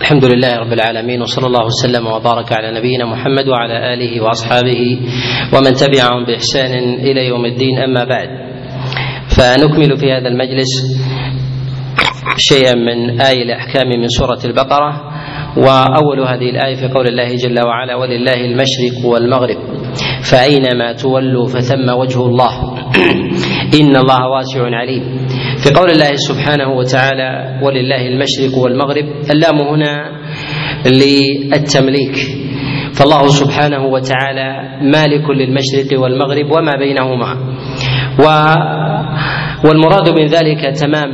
الحمد لله رب العالمين وصلى الله وسلم وبارك على نبينا محمد وعلى آله وأصحابه ومن تبعهم بإحسان إلى يوم الدين أما بعد. فنكمل في هذا المجلس شيئا من آي الأحكام من سورة البقرة وأول هذه الآية في قول الله جل وعلا ولله المشرق والمغرب فأينما تولوا فثم وجه الله. إن الله واسع عليم. في قول الله سبحانه وتعالى ولله المشرق والمغرب اللام هنا للتمليك. فالله سبحانه وتعالى مالك للمشرق والمغرب وما بينهما. و والمراد من ذلك تمام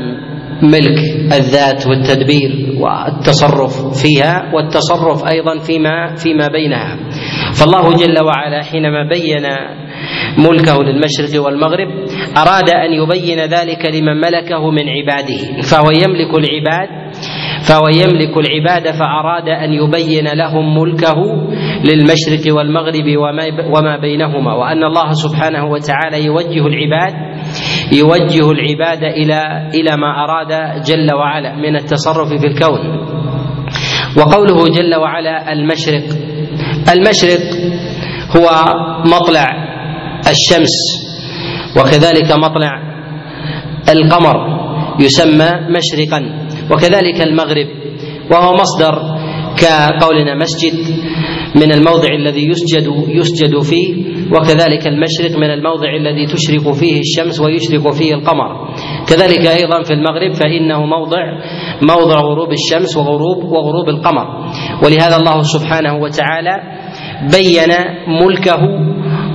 ملك الذات والتدبير والتصرف فيها والتصرف أيضا فيما فيما بينها. فالله جل وعلا حينما بين ملكه للمشرق والمغرب أراد أن يبين ذلك لمن ملكه من عباده. فهو يملك العباد فهو يملك العباد فأراد أن يبين لهم ملكه للمشرق والمغرب وما بينهما. وأن الله سبحانه وتعالى يوجه العباد يوجه العباد إلى إلى ما أراد جل وعلا من التصرف في الكون. وقوله جل وعلا المشرق المشرق هو مطلع الشمس وكذلك مطلع القمر يسمى مشرقا وكذلك المغرب وهو مصدر كقولنا مسجد من الموضع الذي يسجد يسجد فيه وكذلك المشرق من الموضع الذي تشرق فيه الشمس ويشرق فيه القمر. كذلك أيضا في المغرب فإنه موضع موضع غروب الشمس وغروب وغروب القمر. ولهذا الله سبحانه وتعالى بين ملكه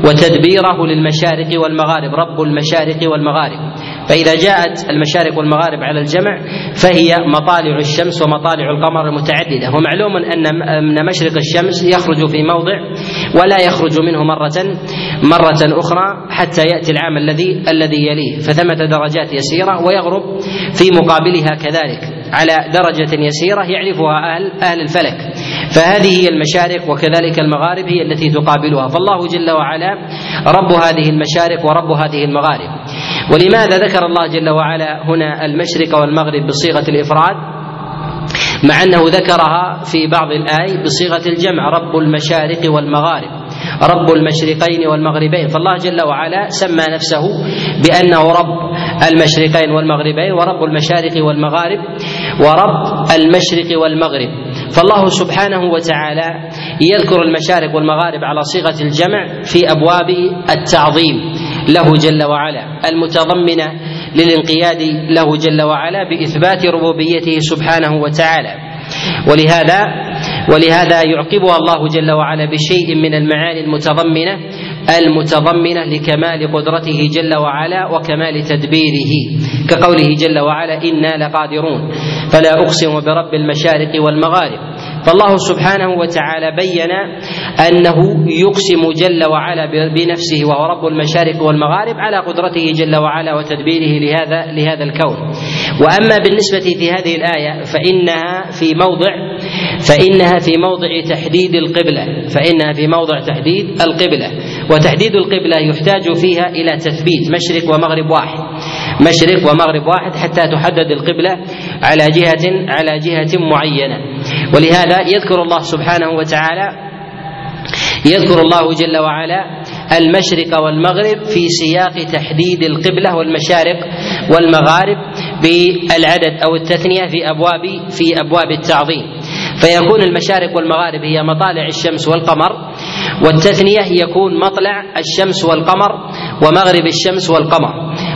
وتدبيره للمشارق والمغارب رب المشارق والمغارب. فإذا جاءت المشارق والمغارب على الجمع فهي مطالع الشمس ومطالع القمر المتعددة. ومعلوم أن مشرق الشمس يخرج في موضع ولا يخرج منه مرة مرة أخرى حتى يأتي العام الذي الذي يليه. فثمة درجات يسيرة ويغرب في مقابلها كذلك. على درجة يسيرة يعرفها أهل أهل الفلك. فهذه هي المشارق وكذلك المغارب هي التي تقابلها. فالله جل وعلا رب هذه المشارق ورب هذه المغارب. ولماذا ذكر الله جل وعلا هنا المشرق والمغرب بصيغة الإفراد؟ مع أنه ذكرها في بعض الآي بصيغة الجمع رب المشارق والمغارب. رب المشرقين والمغربين. فالله جل وعلا سمى نفسه بأنه رب المشرقين والمغربين ورب المشارق والمغارب ورب المشرق والمغرب. فالله سبحانه وتعالى يذكر المشارق والمغارب على صيغة الجمع في أبواب التعظيم له جل وعلا المتضمنة للانقياد له جل وعلا بإثبات ربوبيته سبحانه وتعالى. ولهذا ولهذا يعقبها الله جل وعلا بشيء من المعاني المتضمنة المتضمنة لكمال قدرته جل وعلا وكمال تدبيره. كقوله جل وعلا إنا لقادرون. فلا أقسم برب المشارق والمغارب. فالله سبحانه وتعالى بين أنه يقسم جل وعلا بنفسه وهو رب المشارق والمغارب على قدرته جل وعلا وتدبيره لهذا لهذا الكون. وأما بالنسبة في هذه الآية فإنها في موضع فإنها في موضع تحديد القبلة، فإنها في موضع تحديد القبلة، وتحديد القبلة يحتاج فيها إلى تثبيت مشرق ومغرب واحد. مشرق ومغرب واحد حتى تحدد القبلة على جهه على جهة معينة. ولهذا يذكر الله سبحانه وتعالى يذكر الله جل وعلا المشرق والمغرب في سياق تحديد القبلة والمشارق والمغارب بالعدد أو التثنية في أبواب في أبواب التعظيم. فيكون المشارق والمغارب هي مطالع الشمس والقمر والتثنية يكون مطلع الشمس والقمر ومغرب الشمس والقمر.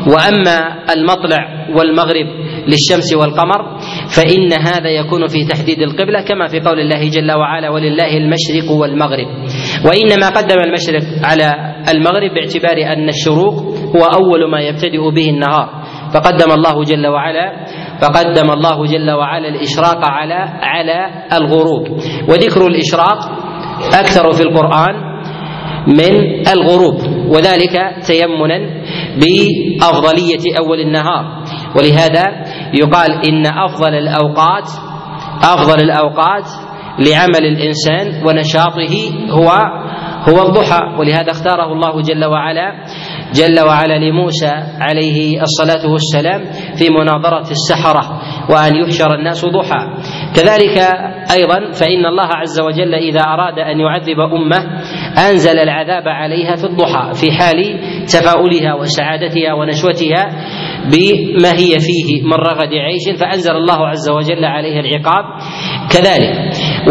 وأما المطلع والمغرب للشمس والقمر فإن هذا يكون في تحديد القبلة كما في قول الله جل وعلا ولله المشرق والمغرب. وإنما قدم المشرق على المغرب باعتبار أن الشروق هو أول ما يبتدئ به النهار. فقدم الله جل وعلا فقدم الله جل وعلا الإشراق على على الغروب. وذكر الإشراق أكثر في القرآن من الغروب وذلك تيمنا بأفضلية أول النهار. ولهذا يقال إن أفضل الأوقات أفضل الأوقات لعمل الإنسان ونشاطه هو هو الضحى. ولهذا اختاره الله جل وعلا جل وعلا لموسى عليه الصلاة والسلام في مناظرة السحرة وأن يحشر الناس ضحى. كذلك أيضا فإن الله عز وجل إذا أراد أن يعذب أمه أنزل العذاب عليها في الضحى في حال تفاؤلها وسعادتها ونشوتها بما هي فيه من رغد عيش فأنزل الله عز وجل عليها العقاب كذلك.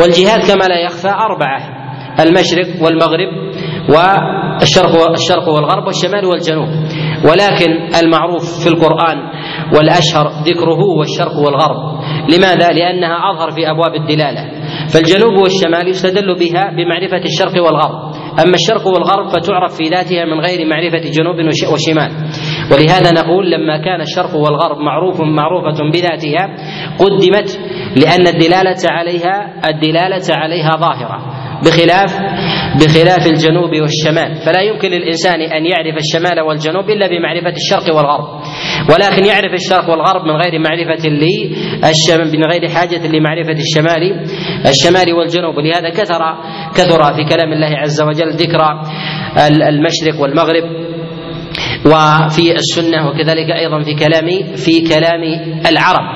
والجهاد كما لا يخفى أربعة المشرق والمغرب والشرق الشرق والغرب والشمال والجنوب. ولكن المعروف في القرآن والأشهر ذكره هو الشرق والغرب. لماذا؟ لأنها أظهر في أبواب الدلالة. فالجنوب والشمال يستدل بها بمعرفة الشرق والغرب. أما الشرق والغرب فتعرف في ذاتها من غير معرفة جنوب وشمال. ولهذا نقول لما كان الشرق والغرب معروف معروفة بذاتها قدمت لأن الدلالة عليها الدلالة عليها ظاهرة. بخلاف بخلاف الجنوب والشمال. فلا يمكن للإنسان أن يعرف الشمال والجنوب إلا بمعرفة الشرق والغرب. ولكن يعرف الشرق والغرب من غير معرفة للشمال من غير حاجة لمعرفة الشمال الشمال والجنوب. لهذا كثر كثر في كلام الله عز وجل ذكر المشرق والمغرب وفي السنة وكذلك أيضا في كلام في كلام العرب.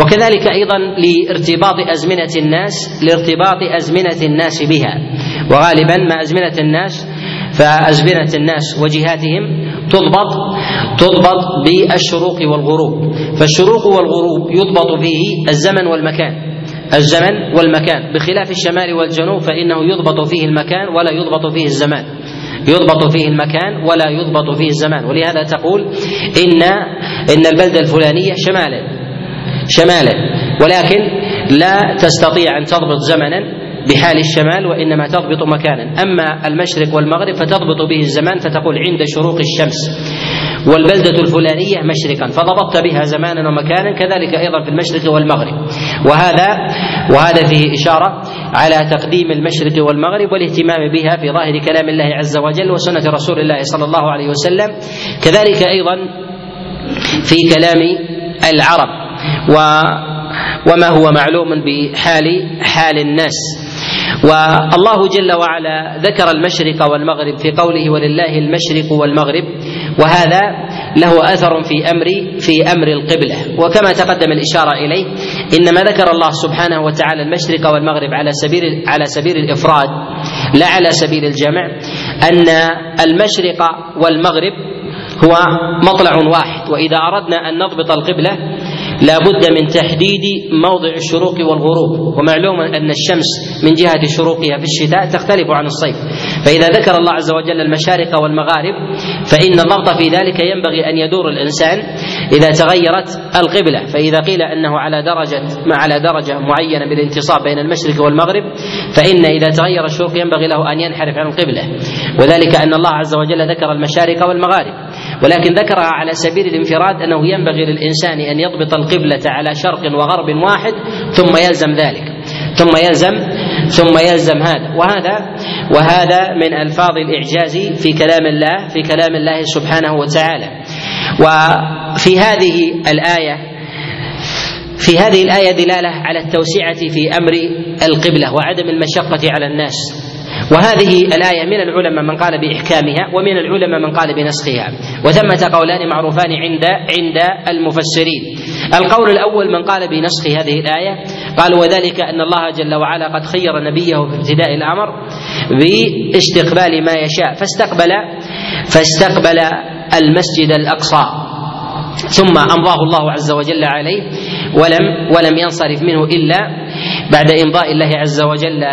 وكذلك أيضا لارتباط أزمنة الناس لارتباط أزمنة الناس بها. وغالبا ما أزمنة الناس فأزمنة الناس وجهاتهم تضبط تضبط بالشروق والغروب. فالشروق والغروب يضبط فيه الزمن والمكان. الزمن والمكان. بخلاف الشمال والجنوب فإنه يضبط فيه المكان ولا يضبط فيه الزمان. يضبط فيه المكان ولا يضبط فيه الزمان. ولهذا تقول إن إن البلدة الفلانية شمالا. شمالا. ولكن لا تستطيع أن تضبط زمنا بحال الشمال وإنما تضبط مكانا. أما المشرق والمغرب فتضبط به الزمان فتقول عند شروق الشمس والبلدة الفلانية مشرقا. فضبطت بها زمانا ومكانا كذلك أيضا في المشرق والمغرب. وهذا وهذا فيه إشارة على تقديم المشرق والمغرب والاهتمام بها في ظاهر كلام الله عز وجل وسنة رسول الله صلى الله عليه وسلم. كذلك أيضا في كلام العرب و وما هو معلوم بحال حال الناس. والله جل وعلا ذكر المشرق والمغرب في قوله ولله المشرق والمغرب وهذا له أثر في أمر في أمر القبلة. وكما تقدم الإشارة إليه إنما ذكر الله سبحانه وتعالى المشرق والمغرب على سبيل على سبيل الإفراد لا على سبيل الجمع أن المشرق والمغرب هو مطلع واحد. وإذا أردنا أن نضبط القبلة لا بد من تحديد موضع الشروق والغروب. ومعلوم أن الشمس من جهة شروقها في الشتاء تختلف عن الصيف. فإذا ذكر الله عز وجل المشارق والمغارب فإن الضبط في ذلك ينبغي أن يدور الإنسان إذا تغيرت القبلة. فإذا قيل أنه على درجة ما على درجة معينة بالانتصاب بين المشرق والمغرب فإن إذا تغير الشروق ينبغي له أن ينحرف عن القبلة. وذلك أن الله عز وجل ذكر المشارق والمغارب. ولكن ذكرها على سبيل الانفراد أنه ينبغي للإنسان أن يضبط القبلة على شرق وغرب واحد ثم يلزم ذلك ثم يلزم ثم يلزم هذا. وهذا وهذا من ألفاظ الإعجاز في كلام الله في كلام الله سبحانه وتعالى. وفي هذه الآية في هذه الآية دلالة على التوسعة في أمر القبلة وعدم المشقة على الناس. وهذه الآية من العلماء من قال بإحكامها ومن العلماء من قال بنسخها. وثمة قولان معروفان عند عند المفسرين. القول الأول من قال بنسخ هذه الآية قال وذلك أن الله جل وعلا قد خير نبيه في ابتداء الأمر بإستقبال ما يشاء. فاستقبل فاستقبل المسجد الأقصى. ثم أمضاه الله عز وجل عليه ولم ولم ينصرف منه إلا بعد إمضاء الله عز وجل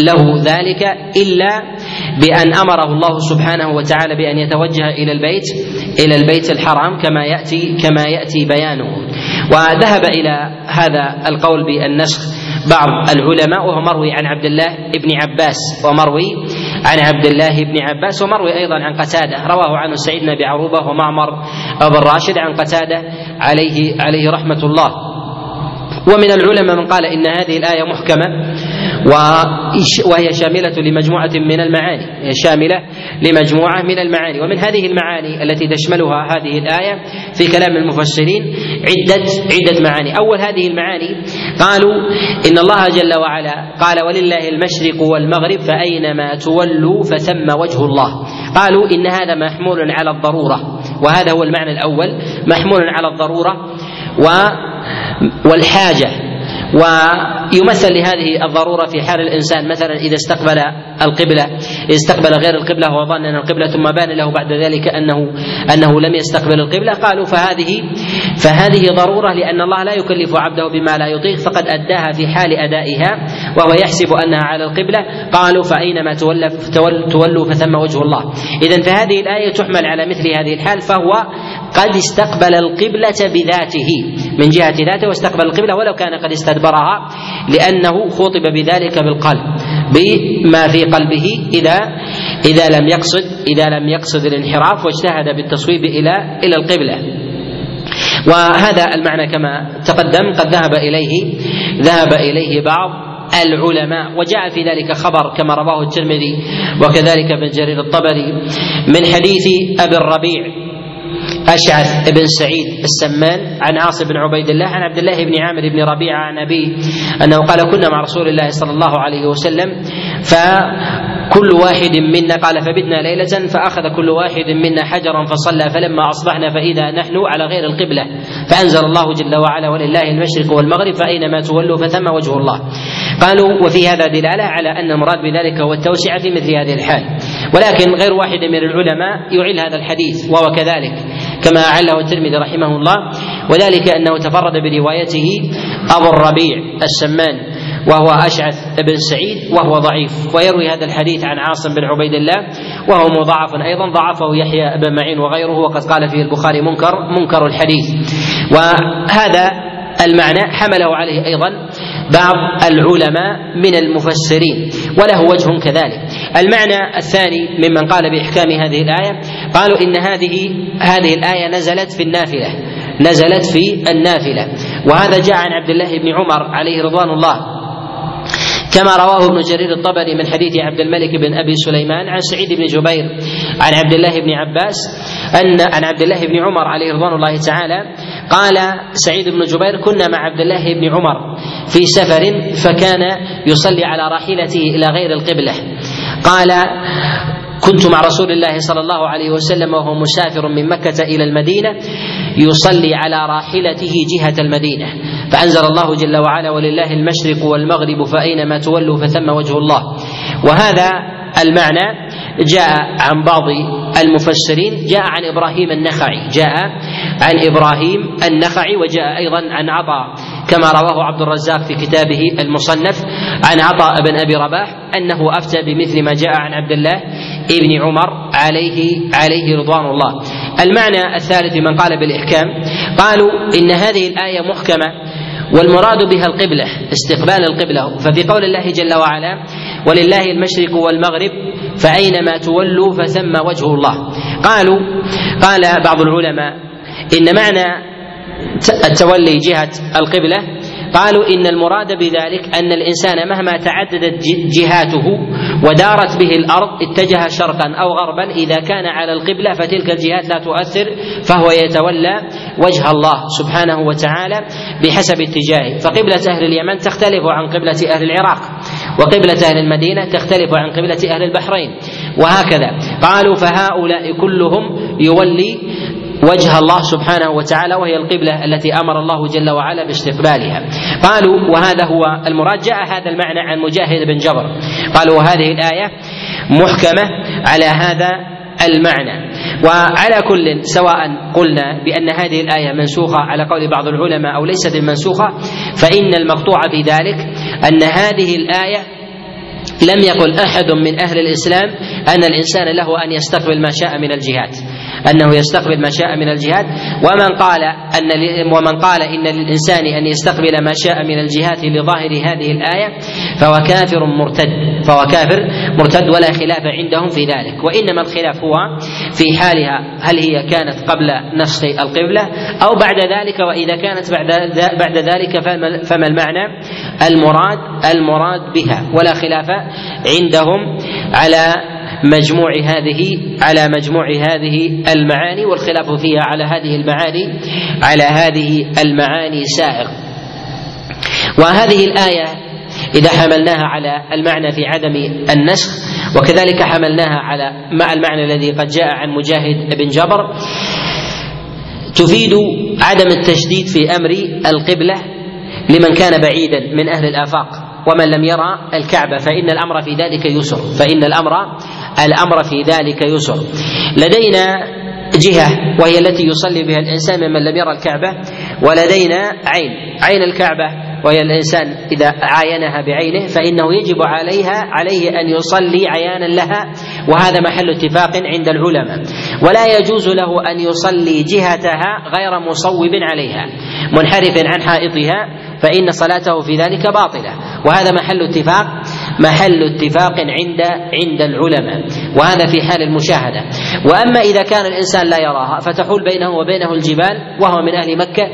له ذلك إلا بأن أمره الله سبحانه وتعالى بأن يتوجه إلى البيت إلى البيت الحرام كما يأتي كما يأتي بيانه. وذهب إلى هذا القول بالنسخ بعض العلماء وهو مروي عن عبد الله بن عباس ومروي عن عبد الله بن عباس ومروي أيضا عن قتادة. رواه عنه سعيد بن عروبة ومعمر بن راشد عن قتادة عليه عليه رحمة الله. ومن العلماء من قال إن هذه الآية محكمة وهي شاملة لمجموعة من المعاني. هي شاملة لمجموعة من المعاني. ومن هذه المعاني التي تشملها هذه الآية في كلام المفسرين عدة عدة معاني. أول هذه المعاني قالوا إن الله جل وعلا قال ولله المشرق والمغرب فأينما تولوا فثم وجه الله. قالوا إن هذا محمول على الضرورة. وهذا هو المعنى الأول. محمول على الضرورة و والحاجة. ويمثل لهذه الضرورة في حال الإنسان مثلا إذا استقبل القبلة اذا استقبل غير القبلة وظن أن القبلة ثم بان له بعد ذلك أنه أنه لم يستقبل القبلة قالوا فهذه فهذه ضرورة لأن الله لا يكلف عبده بما لا يطيق فقد أداها في حال أدائها وهو يحسب أنها على القبلة قالوا فأينما تولى تولوا فثم وجه الله. اذا فهذه الآية تحمل على مثل هذه الحال فهو قد استقبل القبلة بذاته من جهة ذاته واستقبل القبلة ولو كان قد استدبرها لأنه خطب بذلك بالقلب بما في قلبه إذا إذا لم يقصد إذا لم يقصد الانحراف واجتهد بالتصويب إلى إلى القبلة. وهذا المعنى كما تقدم قد ذهب إليه ذهب إليه بعض العلماء وجاء في ذلك خبر كما رواه الترمذي وكذلك ابن جرير الطبري من حديث أبي الربيع أشعث بن سعيد السمان عن عاصم بن عبيد الله عن عبد الله بن عامر بن ربيعة عن أبيه أنه قال كنا مع رسول الله صلى الله عليه وسلم فكل واحد منا قال فبتنا ليلة فأخذ كل واحد منا حجرا فصلى فلما أصبحنا فإذا نحن على غير القبلة فأنزل الله جل وعلا ولله المشرق والمغرب فأينما تولوا فثم وجه الله قالوا وفي هذا دلالة على أن المراد بذلك هو التوسعة في مثل هذه الحال ولكن غير واحد من العلماء يعيل هذا الحديث وهو كذلك. كما أعله الترمذي رحمه الله وذلك أنه تفرد بروايته أبو الربيع السمان وهو أشعث بن سعيد وهو ضعيف. ويروي هذا الحديث عن عاصم بن عبيد الله وهو مضاعف أيضا ضعفه يحيى بن معين وغيره وقد قال فيه البخاري منكر منكر الحديث. وهذا المعنى حمله عليه أيضا بعض العلماء من المفسرين وله وجه كذلك. المعنى الثاني ممن قال بإحكام هذه الآية قالوا إن هذه هذه الآية نزلت في النافلة نزلت في النافلة. وهذا جاء عن عبد الله بن عمر عليه رضوان الله. كما رواه ابن جرير الطبري من حديث عبد الملك بن أبي سليمان عن سعيد بن جبير عن عبد الله بن عباس ان عن عبد الله بن عمر عليه رضوان الله تعالى قال سعيد بن جبير كنا مع عبد الله بن عمر في سفر فكان يصلي على راحلته إلى غير القبلة. قال كنت مع رسول الله صلى الله عليه وسلم وهو مسافر من مكة إلى المدينة يصلي على راحلته جهة المدينة. فأنزل الله جل وعلا ولله المشرق والمغرب فأينما تولوا فثم وجه الله. وهذا المعنى جاء عن بعض المفسرين جاء عن إبراهيم النخعي جاء عن إبراهيم النخعي وجاء أيضا عن عطاء كما رواه عبد الرزاق في كتابه المصنف عن عطاء بن أبي رباح أنه أفتى بمثل ما جاء عن عبد الله ابن عمر عليه عليه رضوان الله. المعنى الثالث من قال بالإحكام قالوا إن هذه الآية محكمة والمراد بها القبلة استقبال القبلة ففي قول الله جل وعلا ولله المشرق والمغرب فأينما تولوا فثم وجه الله قالوا قال بعض العلماء إن معنى التولي جهة القبلة قالوا إن المراد بذلك أن الإنسان مهما تعددت جهاته ودارت به الأرض اتجه شرقا أو غربا إذا كان على القبلة فتلك الجهات لا تؤثر فهو يتولى وجه الله سبحانه وتعالى بحسب اتجاهه. فقبلة أهل اليمن تختلف عن قبلة أهل العراق وقبلة أهل المدينة تختلف عن قبلة أهل البحرين وهكذا. قالوا فهؤلاء كلهم يولي وجه الله سبحانه وتعالى وهي القبلة التي أمر الله جل وعلا باستقبالها. قالوا وهذا هو المراد. جاء هذا المعنى عن مجاهد بن جبر. قالوا وهذه الآية محكمة على هذا المعنى. وعلى كل سواء قلنا بأن هذه الآية منسوخة على قول بعض العلماء أو ليست المنسوخة فإن المقطوع في ذلك أن هذه الآية لم يقل أحد من أهل الإسلام أن الإنسان له أن يستقبل ما شاء من الجهات أنه يستقبل ما شاء من الجهات ومن قال أن ومن قال إن للإنسان أن يستقبل ما شاء من الجهات لظاهر هذه الآية فهو كافر مرتد فهو كافر مرتد ولا خلاف عندهم في ذلك. وإنما الخلاف هو في حالها هل هي كانت قبل نسخ القبلة أو بعد ذلك وإذا كانت بعد بعد ذلك فما المعنى؟ المراد المراد بها. ولا خلاف عندهم على مجموع هذه على مجموع هذه المعاني والخلاف فيها على هذه المعاني على هذه المعاني سائغ. وهذه الآية إذا حملناها على المعنى في عدم النسخ وكذلك حملناها على مع المعنى الذي قد جاء عن مجاهد بن جبر تفيد عدم التشديد في أمر القبلة لمن كان بعيدا من أهل الآفاق ومن لم يرى الكعبة فإن الأمر في ذلك يسر فإن الأمر الأمر في ذلك يسر. لدينا جهة وهي التي يصلي بها الإنسان ممن لم يرى الكعبة ولدينا عين. عين الكعبة وهي الإنسان إذا عاينها بعينه فإنه يجب عليها عليه أن يصلي عيانا لها وهذا محل اتفاق عند العلماء. ولا يجوز له أن يصلي جهتها غير مصوب عليها منحرف عن حائطها فإن صلاته في ذلك باطلة. وهذا محل اتفاق محل اتفاق عند عند العلماء وهذا في حال المشاهدة. وأما إذا كان الإنسان لا يراها فتحول بينه وبينه الجبال وهو من أهل مكة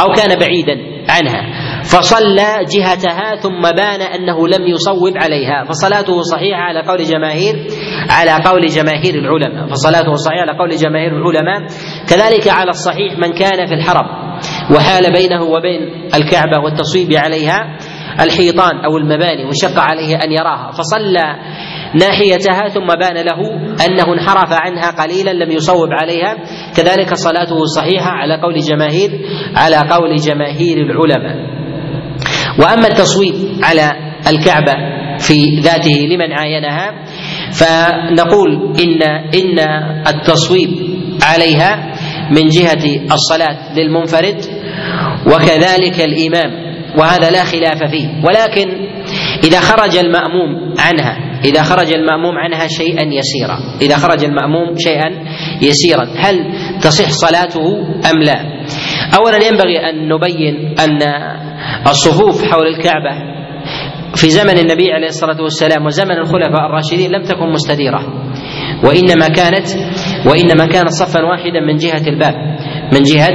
أو كان بعيدا عنها. فصلى جهتها ثم بان أنه لم يصوب عليها. فصلاته صحيحة على قول جماهير على قول جماهير العلماء. فصلاته صحيحة على قول جماهير العلماء. كذلك على الصحيح من كان في الحرم وحال بينه وبين الكعبة والتصويب عليها. الحيطان أو المباني وشق عليه أن يراها فصلى ناحيتها ثم بان له أنه انحرف عنها قليلا لم يصوب عليها. كذلك صلاته صحيحة على قول جماهير على قول جماهير العلماء. وأما التصويب على الكعبة في ذاته لمن عاينها فنقول إن إن التصويب عليها من جهة الصلاة للمنفرد وكذلك الإمام. وهذا لا خلاف فيه. ولكن إذا خرج المأموم عنها إذا خرج المأموم عنها شيئا يسيرا. إذا خرج المأموم شيئا يسيرا. هل تصح صلاته أم لا؟ اولا ينبغي أن نبين أن الصفوف حول الكعبة في زمن النبي عليه الصلاة والسلام وزمن الخلفاء الراشدين لم تكن مستديرة. وإنما كانت وإنما كانت صفا واحدا من جهة الباب من جهة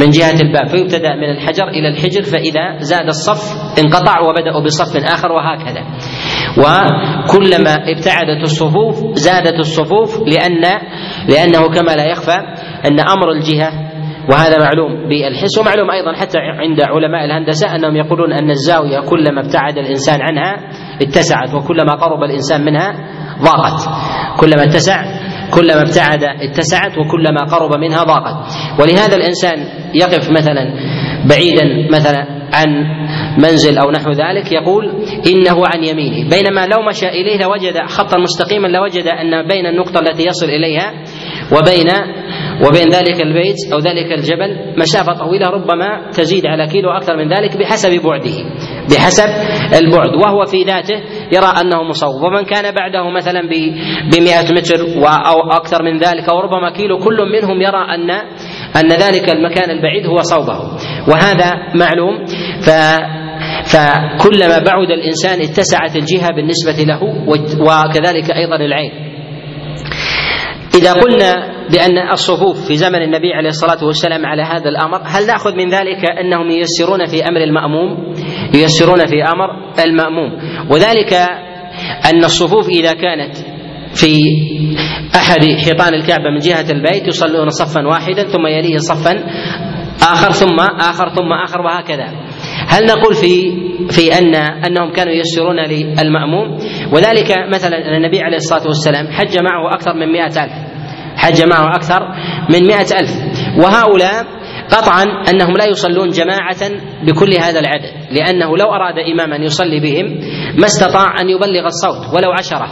من جهة الباب فيبتدأ من الحجر إلى الحجر فإذا زاد الصف انقطع وبدأوا بصف آخر وهكذا. وكلما ابتعدت الصفوف زادت الصفوف لأن لأنه كما لا يخفى أن أمر الجهة وهذا معلوم بالحس ومعلوم أيضا حتى عند علماء الهندسة أنهم يقولون أن الزاوية كلما ابتعد الإنسان عنها اتسعت وكلما قرب الإنسان منها ضاقت. كلما اتسع كلما ابتعد اتسعت وكلما قرب منها ضاقت. ولهذا الإنسان يقف مثلا بعيدا مثلا عن منزل أو نحو ذلك يقول إنه عن يمينه. بينما لو مشى إليه لوجد خطا مستقيما لوجد أن بين النقطة التي يصل إليها وبين وبين ذلك البيت أو ذلك الجبل مسافه طويلة ربما تزيد على كيلو أكثر من ذلك بحسب بعده. بحسب البعد وهو في ذاته يرى أنه مصوب. ومن كان بعده مثلا ب 100 متر أو أكثر من ذلك أو ربما كيلو كل منهم يرى ان أن ذلك المكان البعيد هو صوبه. وهذا معلوم. ف فكلما بعد الإنسان اتسعت الجهة بالنسبة له وكذلك أيضا العين. إذا قلنا بأن الصفوف في زمن النبي عليه الصلاة والسلام على هذا الأمر هل نأخذ من ذلك أنهم ييسرون في أمر المأموم؟ ييسرون في أمر المأموم. وذلك أن الصفوف إذا كانت في أحد حيطان الكعبة من جهة البيت يصلون صفا واحدا ثم يليه صفا آخر ثم آخر ثم آخر وهكذا. هل نقول في في أن أنهم كانوا ييسرون للمأموم؟ وذلك مثلا النبي عليه الصلاة والسلام حج معه أكثر من مئة ألف. حج معه أكثر من مئة ألف. وهؤلاء قطعا أنهم لا يصلون جماعة بكل هذا العدد لأنه لو أراد إماما يصلي بهم ما استطاع أن يبلغ الصوت ولو عشرة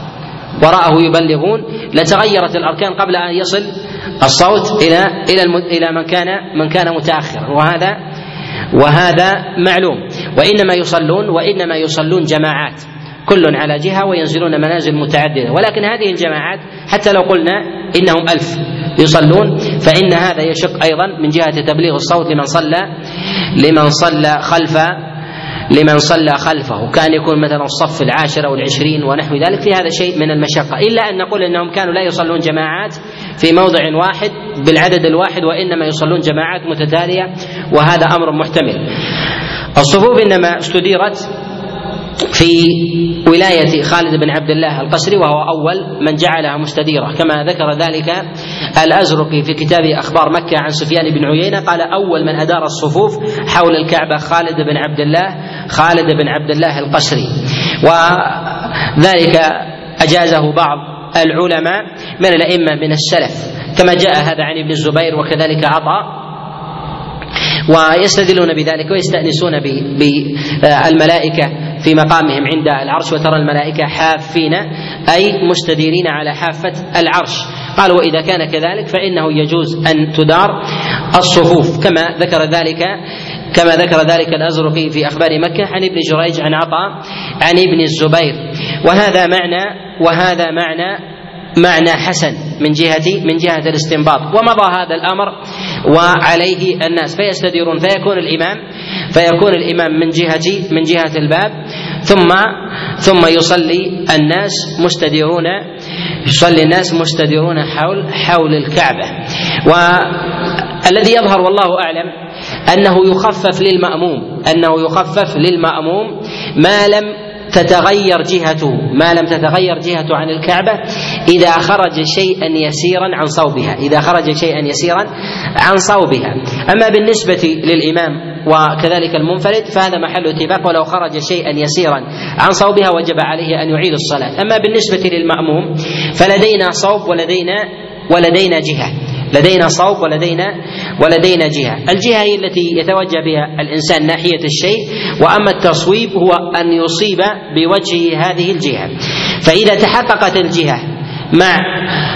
وراءه يبلغون لتغيرت الأركان قبل أن يصل الصوت إلى إلى إلى من كان من كان متأخرا. وهذا وهذا معلوم. وإنما يصلون وإنما يصلون جماعات كل على جهة وينزلون منازل متعددة. ولكن هذه الجماعات حتى لو قلنا إنهم ألف. يصلون فإن هذا يشق أيضا من جهة تبليغ الصوت لمن صلى لمن صلى خلف لمن صلى خلفه. كان يكون مثلا الصف العاشر أو العشرين ونحو ذلك في هذا شيء من المشقة. إلا أن نقول أنهم كانوا لا يصلون جماعات في موضع واحد بالعدد الواحد وإنما يصلون جماعات متتالية وهذا أمر محتمل. الصفوف إنما استديرت في ولاية خالد بن عبد الله القسري وهو أول من جعلها مستديرة. كما ذكر ذلك الأزرقي في كتاب أخبار مكة عن سفيان بن عيينة قال أول من أدار الصفوف حول الكعبة خالد بن عبد الله خالد بن عبد الله القسري وذلك أجازه بعض العلماء من الأئمة من السلف. كما جاء هذا عن ابن الزبير وكذلك عطاء. ويستدلون بذلك ويستأنسون بالملائكة في مقامهم عند العرش وترى الملائكة حافين أي مستديرين على حافة العرش. قالوا وإذا كان كذلك فإنه يجوز أن تدار الصفوف. كما ذكر ذلك كما ذكر ذلك الأزرقي في أخبار مكة عن ابن جريج عن عطاء عن ابن الزبير. وهذا معنى وهذا معنى معنى حسن من جهة من جهة الاستنباط. ومضى هذا الأمر وعليه الناس. فيستديرون فيكون الإمام فيكون الإمام من جهة من جهة الباب. ثم ثم يصلي الناس مستديرون يصلي الناس مستديرون حول حول الكعبة. والذي يظهر والله أعلم أنه يخفف للمأموم أنه يخفف للمأموم ما لم تتغير جهته ما لم تتغير جهته عن الكعبة إذا خرج شيئا يسيرا عن صوبها إذا خرج شيئا يسيرا عن صوبها. أما بالنسبة للإمام وكذلك المنفرد فهذا محل اتفاق ولو خرج شيئا يسيرا عن صوبها وجب عليه أن يعيد الصلاة. أما بالنسبة للمأموم فلدينا صوب ولدينا ولدينا جهة. لدينا صوب ولدينا ولدينا جهة. الجهة هي التي يتوجه بها الإنسان ناحية الشيء وأما التصويب هو أن يصيب بوجهه هذه الجهة. فإذا تحققت الجهة مع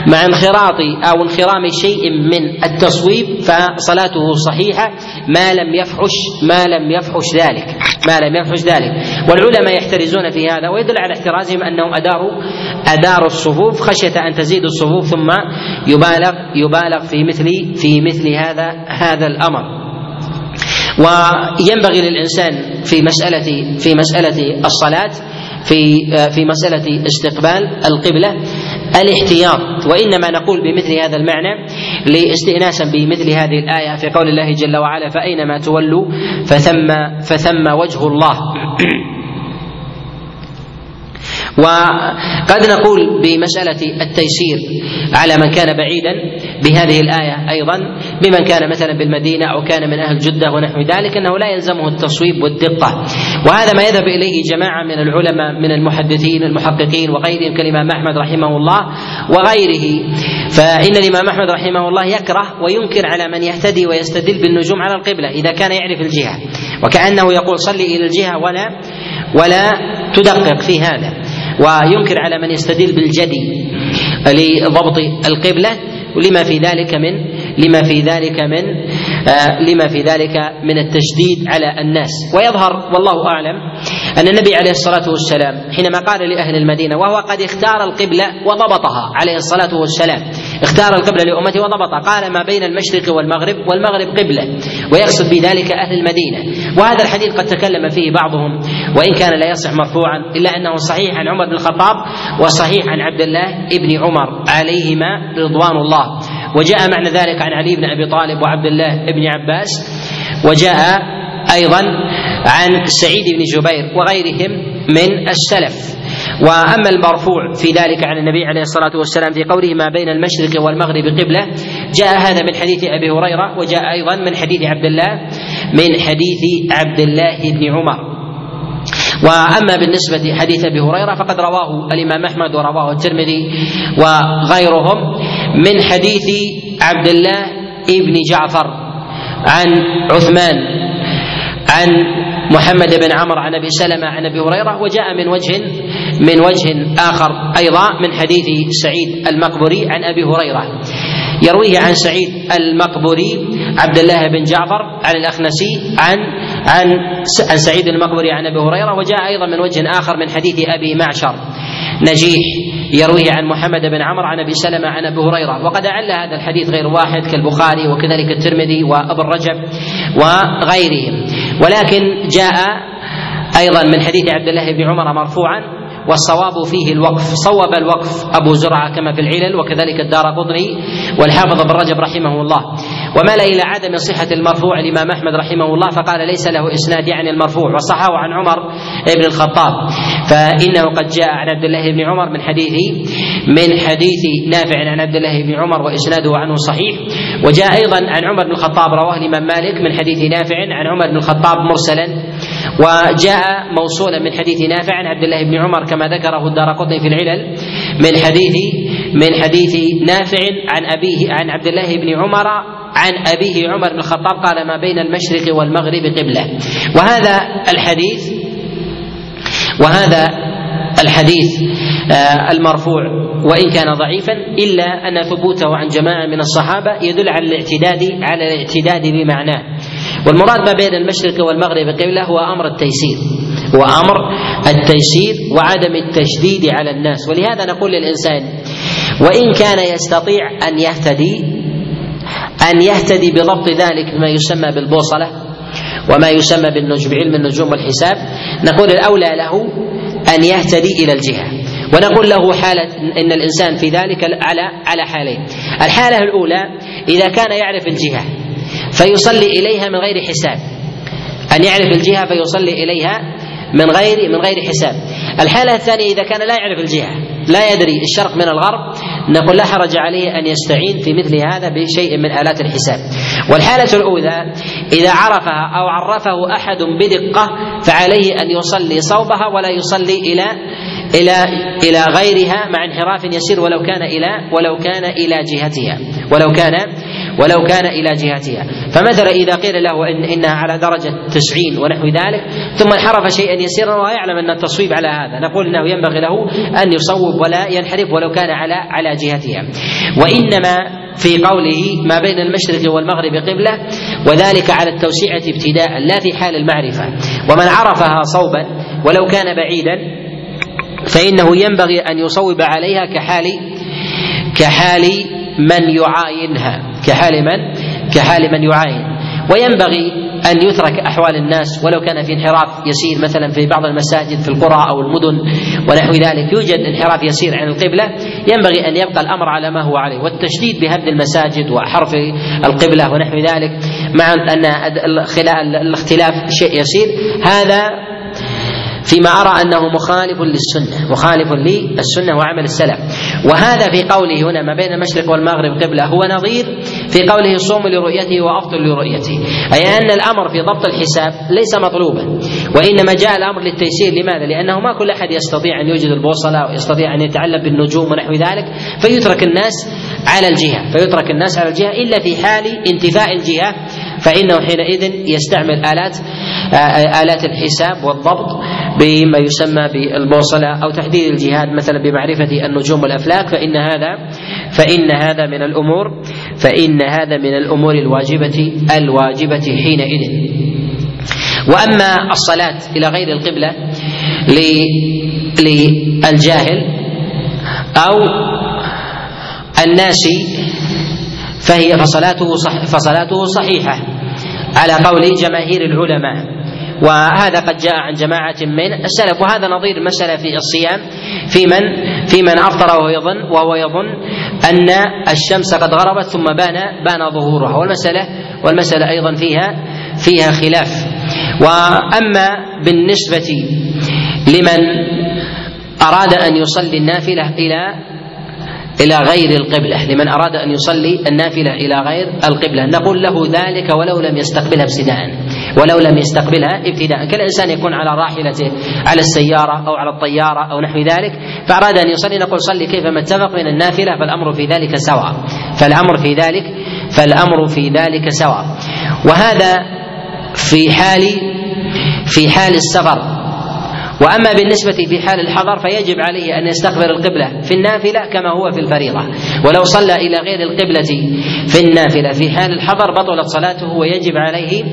مع انخراط أو انخرام شيء من التصويب فصلاته صحيحة. ما لم يفحش ما لم يفحش ذلك ما لم يفحش ذلك. والعلماء يحترزون في هذا ويدل على احترازهم انهم اداروا اداروا الصفوف. خشية أن تزيد الصفوف ثم يبالغ يبالغ في مثل في مثل هذا هذا الأمر. وينبغي للإنسان في مسألة في مسألة الصلاة في في مسألة استقبال القبلة الاحتياط وإنما نقول بمثل هذا المعنى لاستئناسا بمثل هذه الآية في قول الله جل وعلا فأينما تولوا فثم فثم وجه الله. وقد نقول بمسألة التيسير على من كان بعيدا بهذه الآية أيضا بمن كان مثلا بالمدينة أو كان من أهل جدة ونحو ذلك أنه لا يلزمه التصويب والدقة. وهذا ما يذهب إليه جماعة من العلماء من المحدثين المحققين وغيرهم كالإمام أحمد رحمه الله وغيره. فإن الإمام أحمد رحمه الله يكره وينكر على من يهتدي ويستدل بالنجوم على القبلة إذا كان يعرف الجهة. وكأنه يقول صلي إلى الجهة ولا ولا تدقق في هذا. وينكر على من يستدل بالجدي لضبط القبلة. لما في ذلك من لما في ذلك من آه لما في ذلك من التشديد على الناس. ويظهر والله أعلم أن النبي عليه الصلاة والسلام حينما قال لأهل المدينة وهو قد اختار القبلة وضبطها عليه الصلاة والسلام اختار القبلة لأمته وضبطها قال ما بين المشرق والمغرب والمغرب قبلة ويقصد بذلك أهل المدينة. وهذا الحديث قد تكلم فيه بعضهم وإن كان لا يصح مرفوعا إلا أنه صحيح عن عمر بن الخطاب وصحيح عن عبد الله ابن عمر عليهما رضوان الله. وجاء معنى ذلك عن علي بن أبي طالب وعبد الله بن عباس وجاء أيضا عن سعيد بن جبير وغيرهم. من السلف. وأما المرفوع في ذلك عن النبي عليه الصلاة والسلام في قوله ما بين المشرق والمغرب قبلة جاء هذا من حديث أبي هريرة وجاء أيضا من حديث عبد الله من حديث عبد الله بن عمر. وأما بالنسبة حديث أبي هريرة فقد رواه الإمام أحمد ورواه الترمذي وغيرهم من حديث عبد الله ابن جعفر عن عثمان عن محمد بن عمرو عن أبي سلمة عن أبي هريرة وجاء من وجه من وجه آخر أيضا من حديث سعيد المقبري عن أبي هريرة. يرويه عن سعيد المقبري عبد الله بن جعفر عن الأخنسي عن عن عن سعيد المقبري عن أبي هريرة وجاء أيضا من وجه آخر من حديث أبي معشر. نجيح يرويه عن محمد بن عمرو عن أبي سلمة عن أبي هريرة. وقد أعل هذا الحديث غير واحد كالبخاري وكذلك الترمذي وأبو الرجب وغيرهم. ولكن جاء أيضا من حديث عبد الله بن عمر مرفوعا والصواب فيه الوقف صوب الوقف أبو زرعة كما في العلل وكذلك الدار قطني والحافظ بن رجب رحمه الله. ومال إلى عدم صحة المرفوع الإمام أحمد رحمه الله فقال ليس له إسناد يعني المرفوع وصحه عن عمر بن الخطاب. فإنه قد جاء عن عبد الله بن عمر من حديث من حديث نافع عن عبد الله بن عمر وإسناده عنه صحيح. وجاء أيضا عن عمر بن الخطاب رواه الإمام مالك من حديث نافع عن عمر بن الخطاب مرسلا. وجاء موصولا من حديث نافع عن عبد الله بن عمر كما ذكره الدار قطني في العلل من حديث من حديث نافع عن أبيه عن عبد الله بن عمر عن أبيه عمر بن الخطاب قال ما بين المشرق والمغرب قبلة. وهذا الحديث وهذا الحديث آه، المرفوع وإن كان ضعيفا إلا أن ثبوته عن جماعة من الصحابة يدل على الاعتداد على الاعتداد بمعناه. والمراد ما بين المشرق والمغرب قبله هو أمر التيسير هو أمر التيسير وعدم التشديد على الناس. ولهذا نقول للإنسان وإن كان يستطيع أن يهتدي أن يهتدي بضبط ذلك بما يسمى بالبوصلة وما يسمى بالنجم بعلم النجوم والحساب نقول الأولى له أن يهتدي إلى الجهة. ونقول له حالة إن الإنسان في ذلك على على حالين. الحالة الأولى إذا كان يعرف الجهة فيصلي إليها من غير حساب. أن يعرف الجهة فيصلي إليها من غير من غير حساب. الحالة الثانية إذا كان لا يعرف الجهة لا يدري الشرق من الغرب نقول لا حرج عليه أن يستعين في مثل هذا بشيء من آلات الحساب. والحالة الأولى إذا عرفها أو عرفه أحد بدقة فعليه أن يصلي صوبها ولا يصلي إلى إلى إلى غيرها مع انحراف يسير ولو كان إلى ولو كان إلى جهتها ولو كان ولو كان إلى جهتها. فمثلا إذا قيل له إن إنها على درجة تسعين ونحو ذلك ثم انحرف شيئا يسيرا ويعلم أن التصويب على هذا. نقول إنه ينبغي له أن يصوب ولا ينحرف ولو كان على على جهتها. وإنما في قوله ما بين المشرق والمغرب قبلة وذلك على التوسعة ابتداء لا في حال المعرفة. ومن عرفها صوبا ولو كان بعيدا فإنه ينبغي أن يصوب عليها كحال كحال من يعاينها. كحال من؟ كحال من يعاين. وينبغي أن يترك أحوال الناس ولو كان في انحراف يسير مثلا في بعض المساجد في القرى أو المدن ونحو ذلك يوجد انحراف يسير عن القبلة. ينبغي أن يبقى الأمر على ما هو عليه والتشديد بهدم المساجد وحرف القبلة ونحو ذلك مع أن الاختلاف شيء يسير. هذا فيما أرى أنه مخالف للسنة مخالف للسنة وعمل السلف. وهذا في قوله هنا ما بين المشرق والمغرب قبلة هو نظير في قوله صوم لرؤيته وأفطر لرؤيته. أي أن الأمر في ضبط الحساب ليس مطلوبا. وإنما جاء الأمر للتيسير. لماذا؟ لأنه ما كل أحد يستطيع أن يوجد البوصلة ويستطيع أن يتعلم بالنجوم ونحو ذلك فيترك الناس على الجهة. فيترك الناس على الجهة إلا في حال انتفاء الجهة. فإنه حينئذ يستعمل آلات آلات الحساب والضبط بما يسمى بالبوصلة أو تحديد الجهاد مثلا بمعرفة النجوم والأفلاك فإن هذا فإن هذا من الأمور فإن هذا من الأمور الواجبة الواجبة حينئذ. وأما الصلاة إلى غير القبلة للجاهل أو الناس فهي فصلاته صح فصلاته صحيحة. على قول جماهير العلماء. وهذا قد جاء عن جماعة من السلف. وهذا نظير مسألة في الصيام. في من؟ في من أفطر وهو يظن وهو يظن أن الشمس قد غربت ثم بان بان ظهورها. والمسألة والمسألة أيضا فيها فيها خلاف. وأما بالنسبة لمن أراد أن يصلي النافلة إلى إلى غير القبلة لمن أراد أن يصلي النافلة إلى غير القبلة. نقول له ذلك ولو لم يستقبلها ابتداء ولو لم يستقبلها ابتداء. كالإنسان يكون على راحلته على السيارة أو على الطيارة أو نحو ذلك فأراد أن يصلي نقول صلي كيفما اتفق من النافلة؟ فالأمر في ذلك سواء. فالأمر في ذلك فالأمر في ذلك سواء. وهذا في حال في حال السفر. وأما بالنسبة في حال الحضر فيجب عليه أن يستقبل القبلة في النافلة كما هو في الفريضة. ولو صلى إلى غير القبلة في النافلة في حال الحضر بطلت صلاته ويجب عليه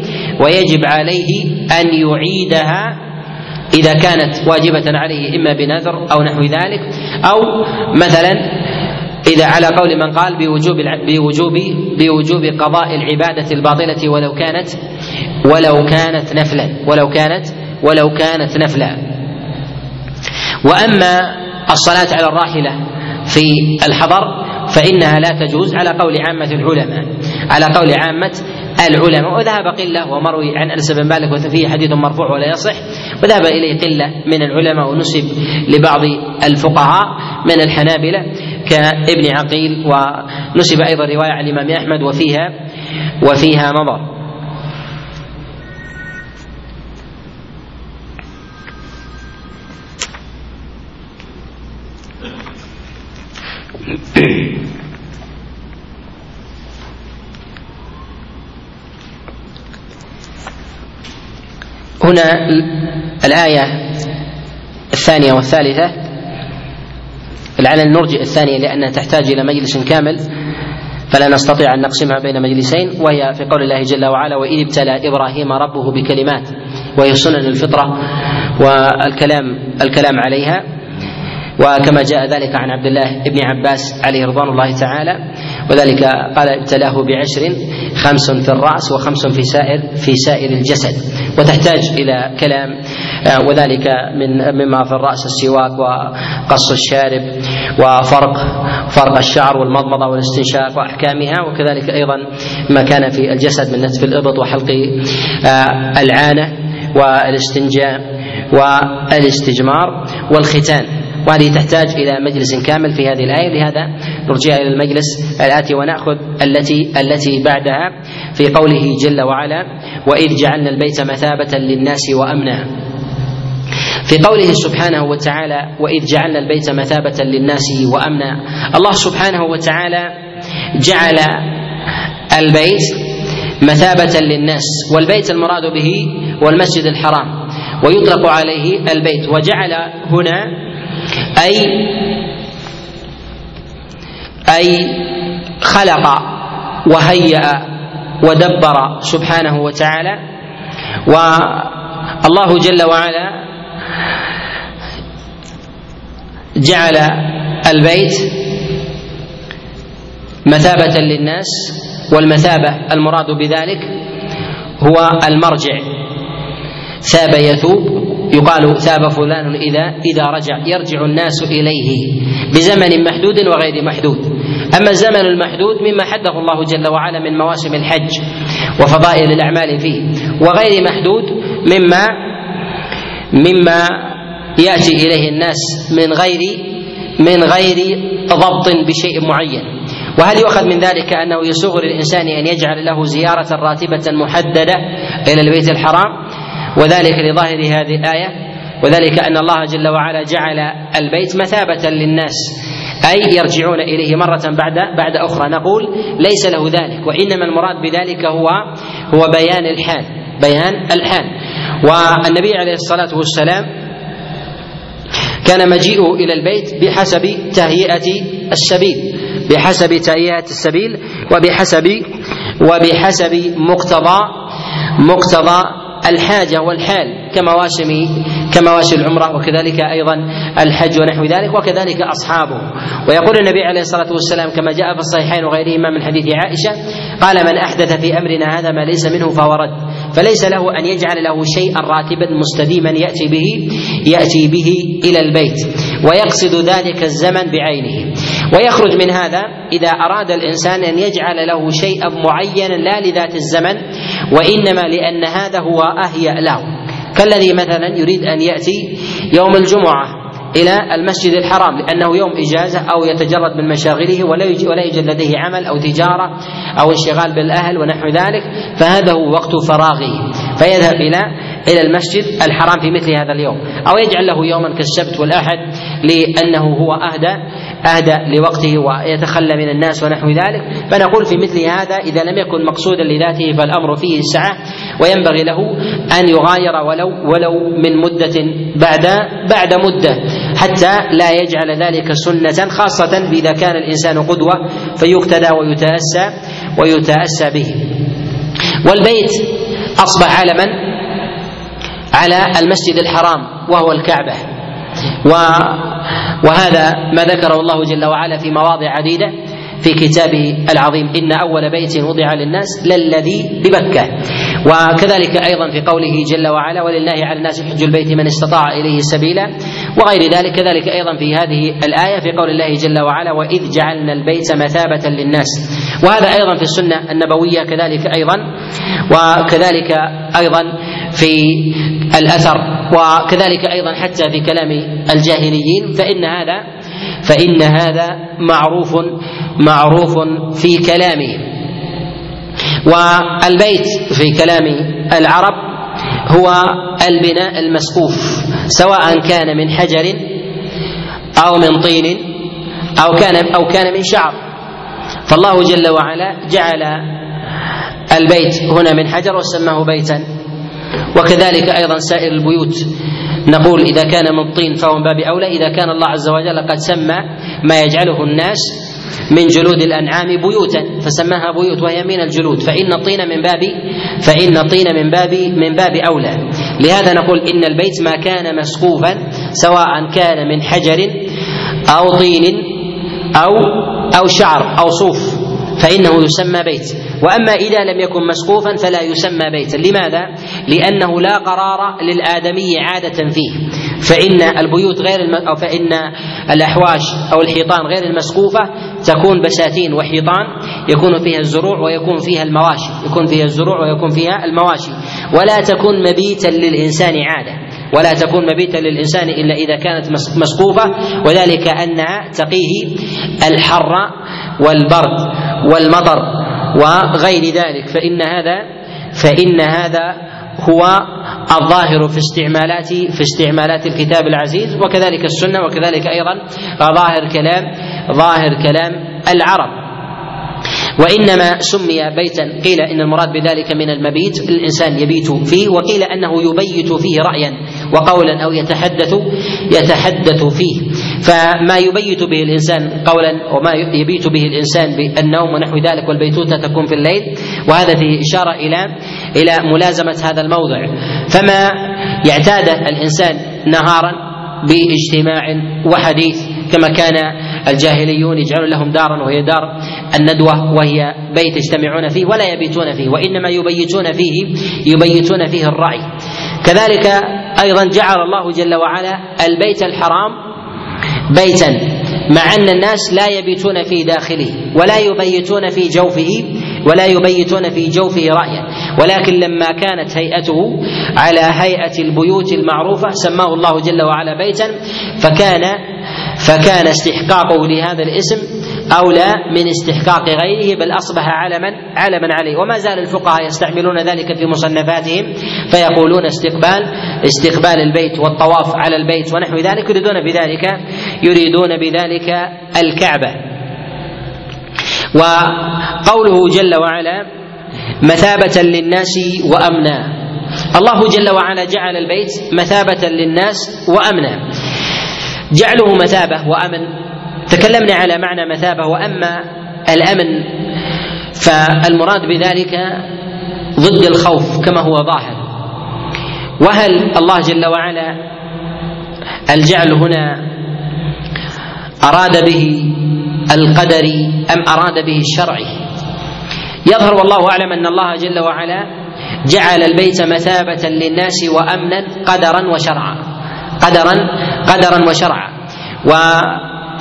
ويجب عليه أن يعيدها إذا كانت واجبة عليه إما بنذر أو نحو ذلك أو مثلا إذا على قول من قال بوجوب بوجوب بوجوب قضاء العبادة الباطلة ولو كانت ولو كانت نفلا ولو كانت ولو كانت نفلا. وأما الصلاة على الراحلة في الحضر فإنها لا تجوز على قول عامة العلماء على قول عامة العلماء. وذهب قلة ومروي عن أنس بن مالك وفيه حديث مرفوع ولا يصح. وذهب إليه قلة من العلماء ونسب لبعض الفقهاء من الحنابلة كابن عقيل. ونسب أيضا رواية عن الإمام أحمد وفيها وفيها نظر هنا الآية الثانية والثالثة. لعلنا نرجئ الثانية لأنها تحتاج إلى مجلس كامل. فلا نستطيع أن نقسمها بين مجلسين وهي في قول الله جل وعلا وإذ ابتلى إبراهيم ربه بكلمات وهي سنن الفطرة والكلام الكلام عليها. وكما جاء ذلك عن عبد الله بن عباس عليه رضوان الله تعالى وذلك قال ابتلاه بعشر خمس في الرأس وخمس في سائر في سائر الجسد. وتحتاج إلى كلام آه، وذلك من مما في الرأس السواك وقص الشارب وفرق فرق الشعر والمضمضة والاستنشاق وأحكامها وكذلك أيضا ما كان في الجسد من نتف الإبط وحلق آه، العانة والاستنجاء والاستجمار والختان. وهذه تحتاج إلى مجلس كامل في هذه الآية. لهذا نرجعها إلى المجلس الآتي ونأخذ التي التي بعدها في قوله جل وعلا وإذ جعلنا البيت مثابة للناس وأمنا. في قوله سبحانه وتعالى وإذ جعلنا البيت مثابة للناس وأمنا. الله سبحانه وتعالى جعل البيت مثابة للناس والبيت المراد به والمسجد الحرام ويطلق عليه البيت. وجعل هنا أي أي خلق وهيأ ودبر سبحانه وتعالى والله جل وعلا جعل البيت مثابة للناس والمثابة المراد بذلك هو المرجع. ثاب يثوب يقال ثاب فلان إذا إذا رجع يرجع الناس إليه بزمن محدود وغير محدود. أما الزمن المحدود مما حده الله جل وعلا من مواسم الحج وفضائل الأعمال فيه وغير محدود مما مما يأتي إليه الناس من غير من غير ضبط بشيء معين. وهل يؤخذ من ذلك أنه يسوغ للإنسان أن يجعل له زيارة راتبة محددة إلى البيت الحرام؟ وذلك لظاهر هذه الآية وذلك أن الله جل وعلا جعل البيت مثابة للناس أي يرجعون إليه مرة بعد بعد أخرى. نقول ليس له ذلك وإنما المراد بذلك هو هو بيان الحال بيان الحال. والنبي عليه الصلاة والسلام كان مجيئه إلى البيت بحسب تهيئة السبيل بحسب تهيئة السبيل وبحسب وبحسب مقتضى مقتضى الحاجة والحال كمواسم كمواسم العمرة وكذلك أيضا الحج ونحو ذلك وكذلك أصحابه. ويقول النبي عليه الصلاة والسلام كما جاء في الصحيحين وغيرهما من حديث عائشة قال من أحدث في أمرنا هذا ما ليس منه فهو رد فليس له أن يجعل له شيئا راتبا مستديما يأتي به يأتي به إلى البيت ويقصد ذلك الزمن بعينه. ويخرج من هذا إذا أراد الإنسان أن يجعل له شيئا معينا لا لذات الزمن وإنما لأن هذا هو أهيأ له. كالذي مثلا يريد أن يأتي يوم الجمعة إلى المسجد الحرام لأنه يوم إجازة أو يتجرد من مشاغله ولا يوجد لديه عمل أو تجارة أو انشغال بالأهل ونحو ذلك فهذا هو وقت فراغه. فيذهب إلى إلى المسجد الحرام في مثل هذا اليوم. أو يجعل له يوما كالسبت والأحد لأنه هو أهدى أهدى لوقته ويتخلى من الناس ونحو ذلك. فنقول في مثل هذا إذا لم يكن مقصودا لذاته فالأمر فيه السعة وينبغي له أن يغاير ولو ولو من مدة بعد بعد مدة حتى لا يجعل ذلك سنة خاصة إذا كان الإنسان قدوة فيقتدى ويتأسى ويتأسى به. والبيت أصبح علما على المسجد الحرام وهو الكعبة. وهذا ما ذكره الله جل وعلا في مواضع عديدة في كتابه العظيم. إن أول بيت وضع للناس للذي بمكة. وكذلك أيضا في قوله جل وعلا ولله على الناس حج البيت من استطاع إليه سبيلا وغير ذلك. كذلك أيضا في هذه الآية في قول الله جل وعلا وإذ جعلنا البيت مثابة للناس. وهذا أيضا في السنة النبوية كذلك أيضا. وكذلك أيضا في الأثر وكذلك أيضا حتى في كلام الجاهليين فإن هذا فإن هذا معروف معروف في كلامهم والبيت في كلام العرب هو البناء المسقوف سواء كان من حجر أو من طين أو كان أو كان من شعر. فالله جل وعلا جعل البيت هنا من حجر وسماه بيتا. وكذلك أيضا سائر البيوت. نقول إذا كان من طين فهو من باب أولى. إذا كان الله عز وجل قد سمى ما يجعله الناس من جلود الأنعام بيوتا فسماها بيوت وهي من الجلود. فإن الطين من باب فإن الطين من باب من باب أولى. لهذا نقول إن البيت ما كان مسقوفا سواء كان من حجر أو طين أو أو شعر أو صوف. فإنه يسمى بيت. وأما إذا لم يكن مسقوفا فلا يسمى بيتا. لماذا؟ لأنه لا قرار للآدمي عادة فيه. فإن البيوت غير الم... أو فإن الأحواش أو الحيطان غير المسقوفه تكون بساتين وحيطان يكون فيها الزروع ويكون فيها المواشي يكون فيها الزروع ويكون فيها المواشي. ولا تكون مبيتا للإنسان عادة. ولا تكون مبيتا للإنسان إلا إذا كانت مسقوفة. وذلك انها تقيه الحر والبرد والمطر وغير ذلك. فإن هذا فإن هذا هو الظاهر في استعمالات في استعمالات الكتاب العزيز. وكذلك السنة وكذلك أيضا ظاهر كلام ظاهر كلام العرب. وإنما سمي بيتا قيل إن المراد بذلك من المبيت الإنسان يبيت فيه وقيل أنه يبيت فيه رايا. وقولا أو يتحدث يتحدث فيه. فما يبيت به الإنسان قولا وما يبيت به الإنسان بالنوم ونحو ذلك والبيتوته تكون في الليل. وهذا فيه إشارة إلى إلى ملازمة هذا الموضع. فما يعتاده الإنسان نهارا باجتماع وحديث كما كان الجاهليون يجعلون لهم دارا وهي دار الندوة وهي بيت يجتمعون فيه ولا يبيتون فيه. وإنما يبيتون فيه يبيتون فيه الرأي. كذلك أيضا جعل الله جل وعلا البيت الحرام بيتا مع أن الناس لا يبيتون في داخله ولا يبيتون في جوفه ولا يبيتون في جوفه رأيا. ولكن لما كانت هيئته على هيئة البيوت المعروفة سماه الله جل وعلا بيتا فكان فكان استحقاقه لهذا الاسم أولى من استحقاق غيره بل أصبح علما علما عليه. وما زال الفقهاء يستعملون ذلك في مصنفاتهم فيقولون استقبال استقبال البيت والطواف على البيت ونحو ذلك يريدون بذلك يريدون بذلك الكعبة. وقوله جل وعلا مثابة للناس وأمنا. الله جل وعلا جعل البيت مثابة للناس وأمنا. جعله مثابة وأمن. تكلمنا على معنى مثابة وأما الأمن فالمراد بذلك ضد الخوف كما هو ظاهر. وهل الله جل وعلا الجعل هنا أراد به القدري أم أراد به الشرعي يظهر والله أعلم أن الله جل وعلا جعل البيت مثابة للناس وأمنا قدرا وشرعا. قدرا قدرا وشرعا.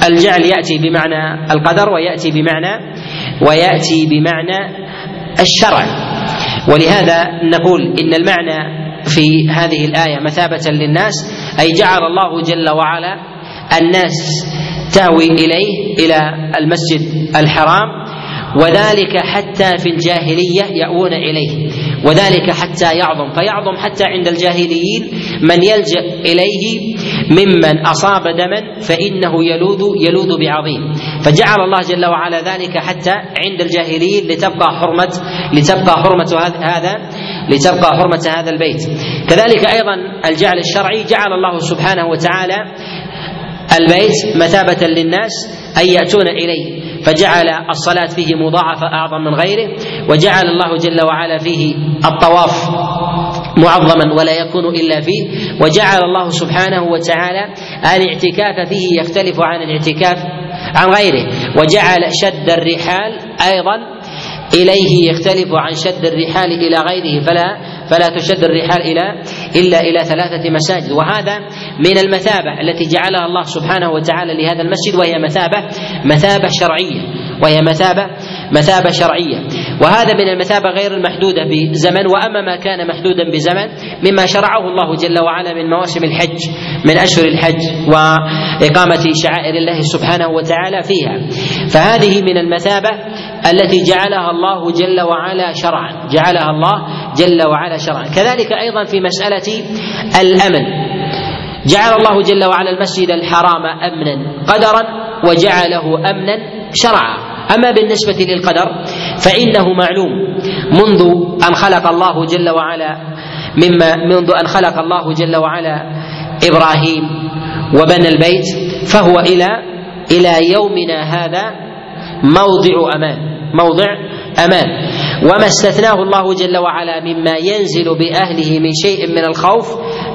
والجعل يأتي بمعنى القدر ويأتي بمعنى ويأتي بمعنى الشرع. ولهذا نقول إن المعنى في هذه الآية مثابة للناس أي جعل الله جل وعلا الناس تهوي إليه إلى المسجد الحرام وذلك حتى في الجاهلية يأوون إليه. وذلك حتى يعظم فيعظم حتى عند الجاهليين من يلجأ إليه ممن أصاب دما فإنه يلوذ يلوذ بعظيم. فجعل الله جل وعلا ذلك حتى عند الجاهليين لتبقى حرمة لتبقى حرمة هذا لتبقى حرمة هذا البيت. كذلك أيضا الجعل الشرعي جعل الله سبحانه وتعالى البيت مثابة للناس أن يأتون إليه. فجعل الصلاة فيه مضاعفة أعظم من غيره وجعل الله جل وعلا فيه الطواف معظما ولا يكون إلا فيه وجعل الله سبحانه وتعالى الاعتكاف فيه يختلف عن الاعتكاف عن غيره وجعل شد الرحال أيضا إليه يختلف عن شد الرحال إلى غيره فلا فلا تشد الرحال إلى إلا إلى ثلاثة مساجد. وهذا من المثابة التي جعلها الله سبحانه وتعالى لهذا المسجد وهي مثابة مثابة شرعية. وهي مثابة مثابة شرعية. وهذا من المثابة غير المحدودة بزمن وأما ما كان محدودا بزمن مما شرعه الله جل وعلا من مواسم الحج من أشهر الحج وإقامة شعائر الله سبحانه وتعالى فيها. فهذه من المثابة التي جعلها الله جل وعلا شرعا. جعلها الله جل وعلا شرعا. كذلك أيضا في مسألة الأمن. جعل الله جل وعلا المسجد الحرام أمنا قدرا وجعله أمنا شرعا. أما بالنسبة للقدر فإنه معلوم منذ أن خلق الله جل وعلا مما منذ أن خلق الله جل وعلا إبراهيم وبنى البيت فهو إلى إلى يومنا هذا موضع أمان موضع أمان. وما استثناه الله جل وعلا مما ينزل بأهله من شيء من الخوف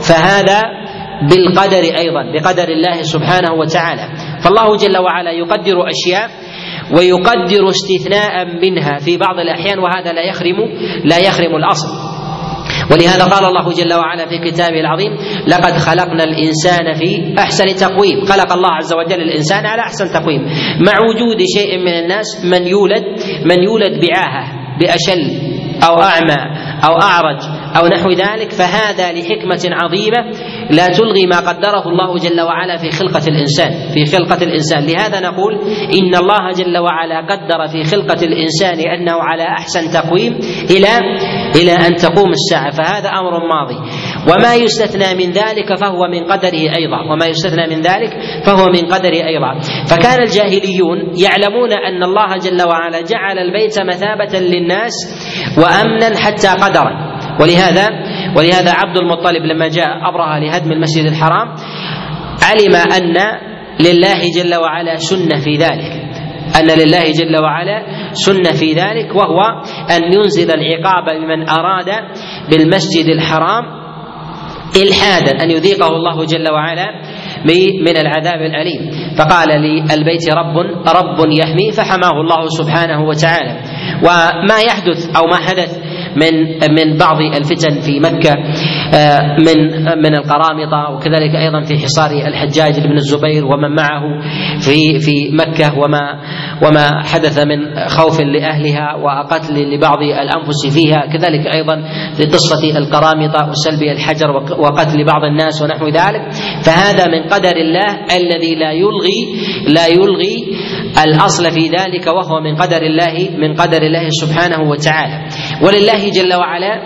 فهذا بالقدر أيضا بقدر الله سبحانه وتعالى. فالله جل وعلا يقدر أشياء ويقدر استثناء منها في بعض الأحيان وهذا لا يخرم لا يخرم الأصل. ولهذا قال الله جل وعلا في كتابه العظيم لقد خلقنا الإنسان في أحسن تقويم. خلق الله عز وجل الإنسان على أحسن تقويم. مع وجود شيء من الناس من يولد من يولد بعاهة بأشل أو أعمى أو أعرج. أو نحو ذلك فهذا لحكمة عظيمة لا تلغي ما قدره الله جل وعلا في خلقة الإنسان في خلقة الإنسان. لهذا نقول إن الله جل وعلا قدر في خلقة الإنسان أنه على أحسن تقويم إلى إلى أن تقوم الساعة فهذا أمر ماضي. وما يستثنى من ذلك فهو من قدره أيضا وما يستثنى من ذلك فهو من قدره أيضا. فكان الجاهليون يعلمون أن الله جل وعلا جعل البيت مثابة للناس وأمنا حتى قدرا ولهذا ولهذا عبد المطلب لما جاء أبرهة لهدم المسجد الحرام علم أن لله جل وعلا سنة في ذلك. أن لله جل وعلا سنة في ذلك وهو أن ينزل العقاب بمن أراد بالمسجد الحرام إلحادا أن يذيقه الله جل وعلا من العذاب الأليم. فقال للبيت رب رب يحمي فحماه الله سبحانه وتعالى. وما يحدث أو ما حدث من من بعض الفتن في مكة آه، من من القرامطة وكذلك أيضا في حصار الحجاج بن الزبير ومن معه في في مكة وما وما حدث من خوف لأهلها وقتل لبعض الأنفس فيها كذلك أيضا في قصة القرامطة وسلب الحجر وقتل بعض الناس ونحو ذلك. فهذا من قدر الله الذي لا يلغي لا يلغي الأصل في ذلك وهو من قدر الله من قدر الله سبحانه وتعالى. ولله جل وعلا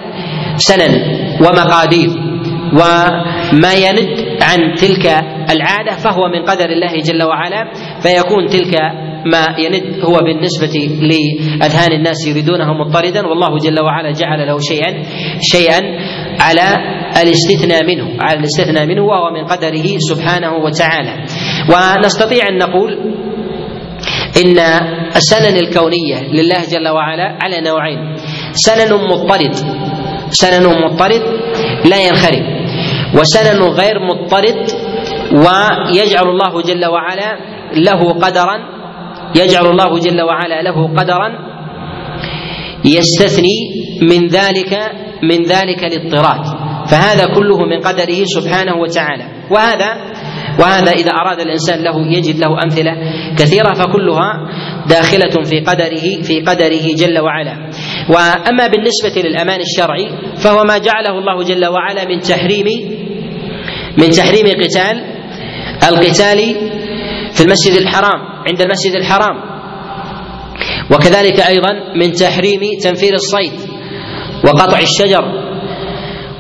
سنن ومقادير وما يند عن تلك العادة فهو من قدر الله جل وعلا فيكون تلك ما يند هو بالنسبة لأذهان الناس يريدونه مضطردا والله جل وعلا جعل له شيئا شيئا على الاستثناء منه على الاستثناء منه وهو من قدره سبحانه وتعالى. ونستطيع أن نقول إن السنن الكونية لله جل وعلا على نوعين. سنن مضطرد. سنن مضطرد لا ينخرم وسنن غير مضطرد ويجعل الله جل وعلا له قدرا يجعل الله جل وعلا له قدرا يستثني من ذلك من ذلك الاضطراد. فهذا كله من قدره سبحانه وتعالى. وهذا وهذا إذا أراد الإنسان له يجد له أمثلة كثيرة فكلها داخلة في قدره في قدره جل وعلا. وأما بالنسبة للأمان الشرعي فهو ما جعله الله جل وعلا من تحريم من تحريم قتال القتال في المسجد الحرام عند المسجد الحرام. وكذلك أيضا من تحريم تنفير الصيد وقطع الشجر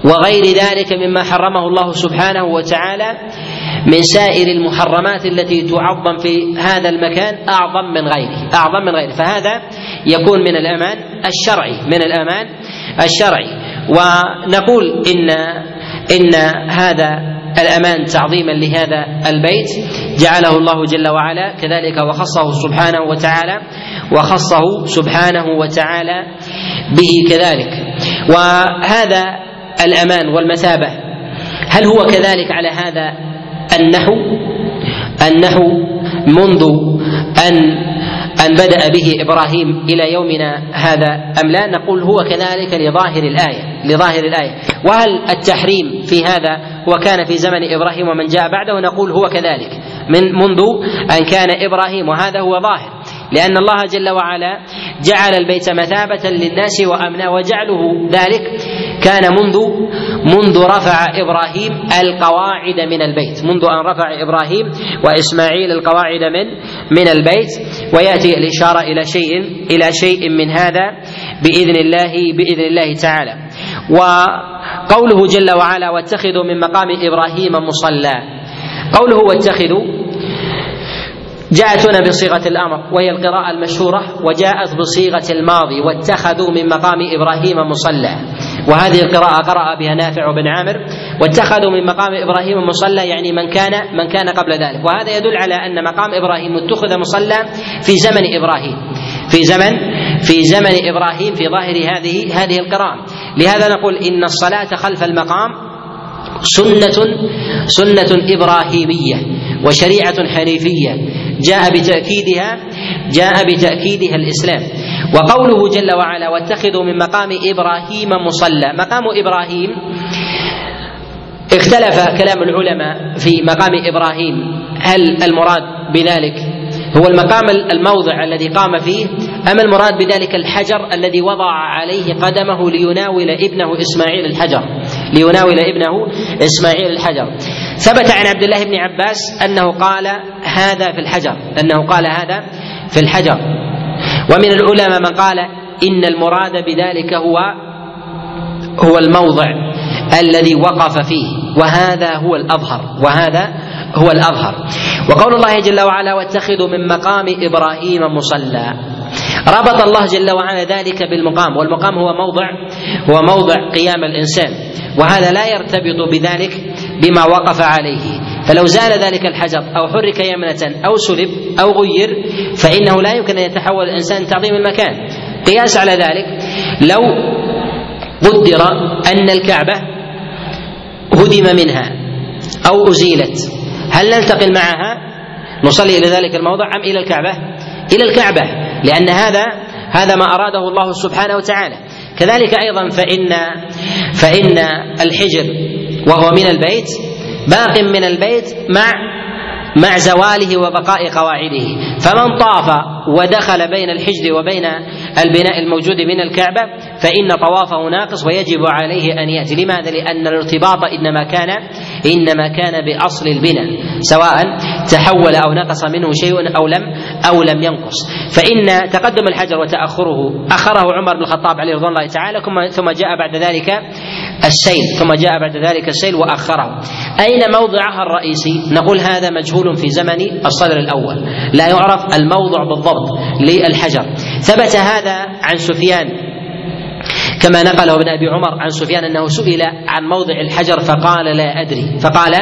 وغير ذلك مما حرمه الله سبحانه وتعالى من سائر المحرمات التي تعظم في هذا المكان أعظم من غيره أعظم من غيره. فهذا يكون من الأمان الشرعي من الأمان الشرعي. ونقول ان إن هذا الأمان تعظيما لهذا البيت. جعله الله جل وعلا كذلك وخصه سبحانه وتعالى وخصه سبحانه وتعالى به كذلك. وهذا الأمان والمثابة هل هو كذلك على هذا النحو النحو منذ أن أن بدأ به إبراهيم إلى يومنا هذا أم لا نقول هو كذلك لظاهر الآية لظاهر الآية. وهل التحريم في هذا هو كان في زمن إبراهيم ومن جاء بعده نقول هو كذلك من منذ أن كان إبراهيم وهذا هو ظاهر. لأن الله جل وعلا جعل البيت مثابة للناس وأمنا وجعله ذلك كان منذ منذ رفع إبراهيم القواعد من البيت. منذ أن رفع إبراهيم وإسماعيل القواعد من من البيت ويأتي الإشارة إلى شيء إلى شيء من هذا بإذن الله بإذن الله تعالى. وقوله جل وعلا واتخذوا من مقام إبراهيم مصلى قوله واتخذوا جاءت هنا بصيغة الأمر وهي القراءة المشهورة وجاءت بصيغة الماضي واتخذوا من مقام إبراهيم مصلى. وهذه القراءة قرأ بها نافع وبن عامر واتخذوا من مقام إبراهيم مصلى يعني من كان من كان قبل ذلك. وهذا يدل على أن مقام إبراهيم اتخذ مصلى في زمن إبراهيم. في زمن في زمن إبراهيم في ظاهر هذه هذه القراءة. لهذا نقول إن الصلاة خلف المقام سنة سنة إبراهيمية وشريعة حنيفية. جاء بتأكيدها جاء بتأكيدها الإسلام. وقوله جل وعلا واتخذوا من مقام إبراهيم مصلى. مقام إبراهيم اختلف كلام العلماء في مقام إبراهيم. هل المراد بذلك هو المقام الموضع الذي قام فيه أم المراد بذلك الحجر الذي وضع عليه قدمه ليناول ابنه إسماعيل الحجر؟ ليناول ابنه إسماعيل الحجر. ثبت عن عبد الله بن عباس أنه قال هذا في الحجر أنه قال هذا في الحجر. ومن العلماء من قال إن المراد بذلك هو هو الموضع الذي وقف فيه وهذا هو الأظهر وهذا هو الأظهر. وقول الله جل وعلا واتخذوا من مقام إبراهيم مصلى. ربط الله جل وعلا ذلك بالمقام والمقام هو موضع هو موضع قيام الإنسان وهذا لا يرتبط بذلك بما وقف عليه. فلو زال ذلك الحجر أو حرك يمنة أو سلب أو غير فإنه لا يمكن أن يتحول الإنسان تعظيم المكان. قياس على ذلك لو قدر أن الكعبة هدم منها أو أزيلت هل ننتقل معها؟ نصلي إلى ذلك الموضع أم إلى الكعبة؟ إلى الكعبة. لأن هذا هذا ما أراده الله سبحانه وتعالى. كذلك أيضا فإن فإن الحجر وهو من البيت باق من البيت مع مع زواله وبقاء قواعده. فمن طاف ودخل بين الحجر وبين البناء الموجود من الكعبة فإن طوافه ناقص ويجب عليه أن يأتي. لماذا؟ لأن الارتباط إنما كان إنما كان بأصل البناء سواء تحول أو نقص منه شيء أو لم أو لم ينقص. فإن تقدم الحجر وتأخره أخره عمر بن الخطاب عليه رضوان الله تعالى ثم جاء بعد ذلك السيل ثم جاء بعد ذلك السيل وأخره. أين موضعها الرئيسي؟ نقول هذا مجهول في زمن الصدر الأول. لا يعرف الموضع بالضبط للحجر. ثبت هذا عن سفيان كما نقله ابن أبي عمر عن سفيان أنه سئل عن موضع الحجر فقال لا أدري. فقال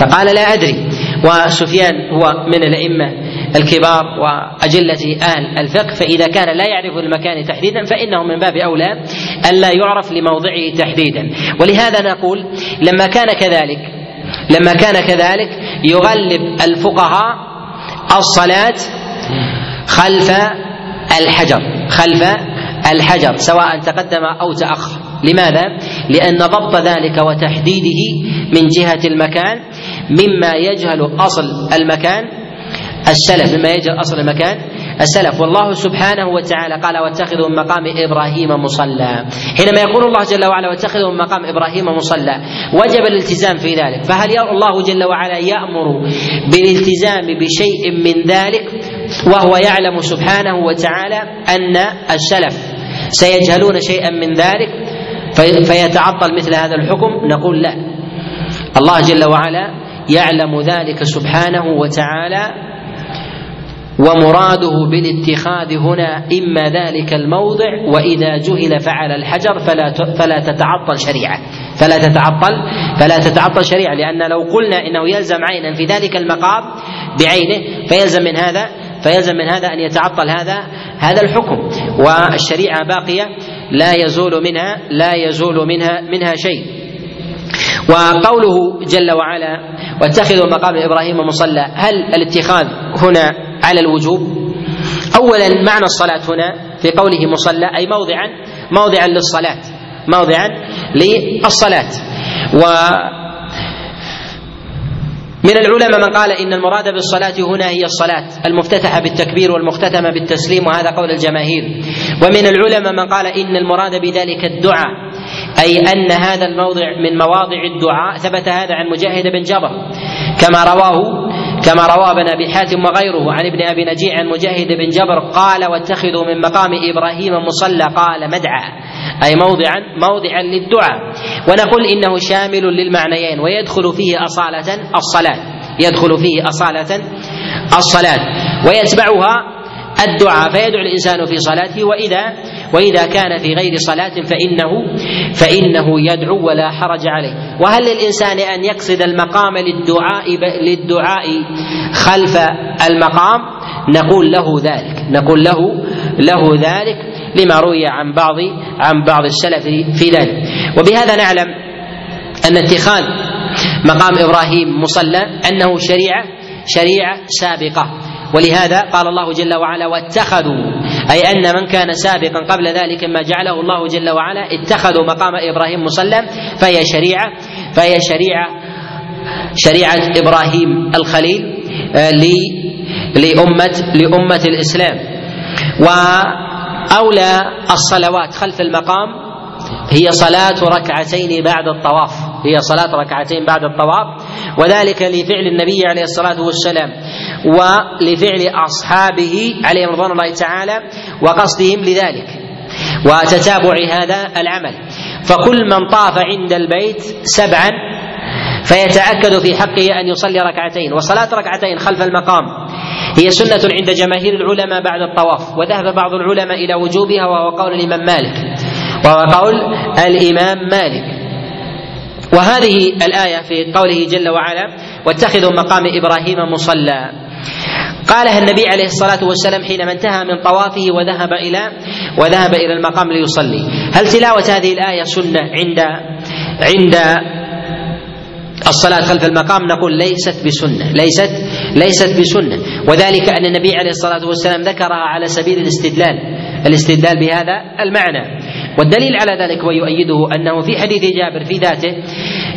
فقال لا أدري. وسفيان هو من الأئمة الكبار وأجلة أهل الفقه فإذا كان لا يعرف المكان تحديدا فإنه من باب أولى الا يعرف لموضعه تحديدا. ولهذا نقول لما كان كذلك لما كان كذلك يغلب الفقهاء الصلاة خلف الحجر خلف الحجر سواء تقدم أو تأخر. لماذا؟ لأن ضبط ذلك وتحديده من جهة المكان مما يجهل أصل المكان السلف مما يجهل أصل المكان السلف. والله سبحانه وتعالى قال واتخذوا من مقام إبراهيم مصلى. حينما يقول الله جل وعلا واتخذوا من مقام إبراهيم مصلى وجب الالتزام في ذلك. فهل الله جل وعلا يأمر بالالتزام بشيء من ذلك؟ وهو يعلم سبحانه وتعالى أن السلف سيجهلون شيئا من ذلك فيتعطل مثل هذا الحكم. نقول لا. الله جل وعلا يعلم ذلك سبحانه وتعالى ومراده بالاتخاذ هنا إما ذلك الموضع وإذا جهل فعل الحجر فلا فلا تتعطل شريعة. فلا تتعطل فلا تتعطل شريعة. لأن لو قلنا إنه يلزم عينا في ذلك المقام بعينه فيلزم من هذا فيلزم من هذا أن يتعطل هذا هذا الحكم. والشريعة باقية لا يزول منها لا يزول منها منها شيء. وقوله جل وعلا واتخذوا مقام إبراهيم مصلى هل الاتخاذ هنا على الوجوب؟ اولا معنى الصلاة هنا في قوله مصلى أي موضعا موضعا للصلاة موضعا للصلاة. و من العلماء من قال إن المراد بالصلاة هنا هي الصلاة المفتتحة بالتكبير والمختتمة بالتسليم وهذا قول الجماهير. ومن العلماء من قال إن المراد بذلك الدعاء أي أن هذا الموضع من مواضع الدعاء. ثبت هذا عن مجاهد بن جبر كما رواه كما روى ابن أبي حاتم وغيره عن ابن أبي نجيع عن مجاهد بن جبر قال واتخذوا من مقام إبراهيم مصلى قال مدعى أي موضعا موضعا للدعاء. ونقول إنه شامل للمعنيين ويدخل فيه أصالة الصلاة يدخل فيه أصالة الصلاة ويتبعها الدعاء فيدعو الإنسان في صلاته وإذا وإذا كان في غير صلاة فإنه فإنه يدعو ولا حرج عليه. وهل للإنسان أن يقصد المقام للدعاء للدعاء خلف المقام؟ نقول له ذلك. نقول له له ذلك لما روي عن بعض عن بعض السلف في ذلك. وبهذا نعلم أن اتخاذ مقام إبراهيم مصلى أنه شريعة شريعة سابقة. ولهذا قال الله جل وعلا واتخذوا أي أن من كان سابقا قبل ذلك ما جعله الله جل وعلا اتخذوا مقام إبراهيم مصلى فهي شريعة فهي شريعة شريعة إبراهيم الخليل آه، لأمة لأمة الإسلام. وأولى الصلوات خلف المقام هي صلاة ركعتين بعد الطواف. هي صلاة ركعتين بعد الطواف. وذلك لفعل النبي عليه الصلاة والسلام ولفعل أصحابه عليهم رضوان الله تعالى وقصدهم لذلك وتتابع هذا العمل. فكل من طاف عند البيت سبعا فيتأكد في حقه أن يصلي ركعتين وصلاة ركعتين خلف المقام. هي سنة عند جماهير العلماء بعد الطواف وذهب بعض العلماء إلى وجوبها وهو قول الإمام مالك. وهو قول الإمام مالك. وهذه الآية في قوله جل وعلا واتخذوا مقام إبراهيم مصلى. قالها النبي عليه الصلاة والسلام حينما انتهى من طوافه وذهب إلى وذهب إلى المقام ليصلي. هل تلاوة هذه الآية سنة عند عند الصلاة خلف المقام؟ نقول ليست بسنة. ليست ليست بسنة. وذلك أن النبي عليه الصلاة والسلام ذكرها على سبيل الاستدلال. الاستدلال بهذا المعنى. والدليل على ذلك ويؤيده أنه في حديث جابر في ذاته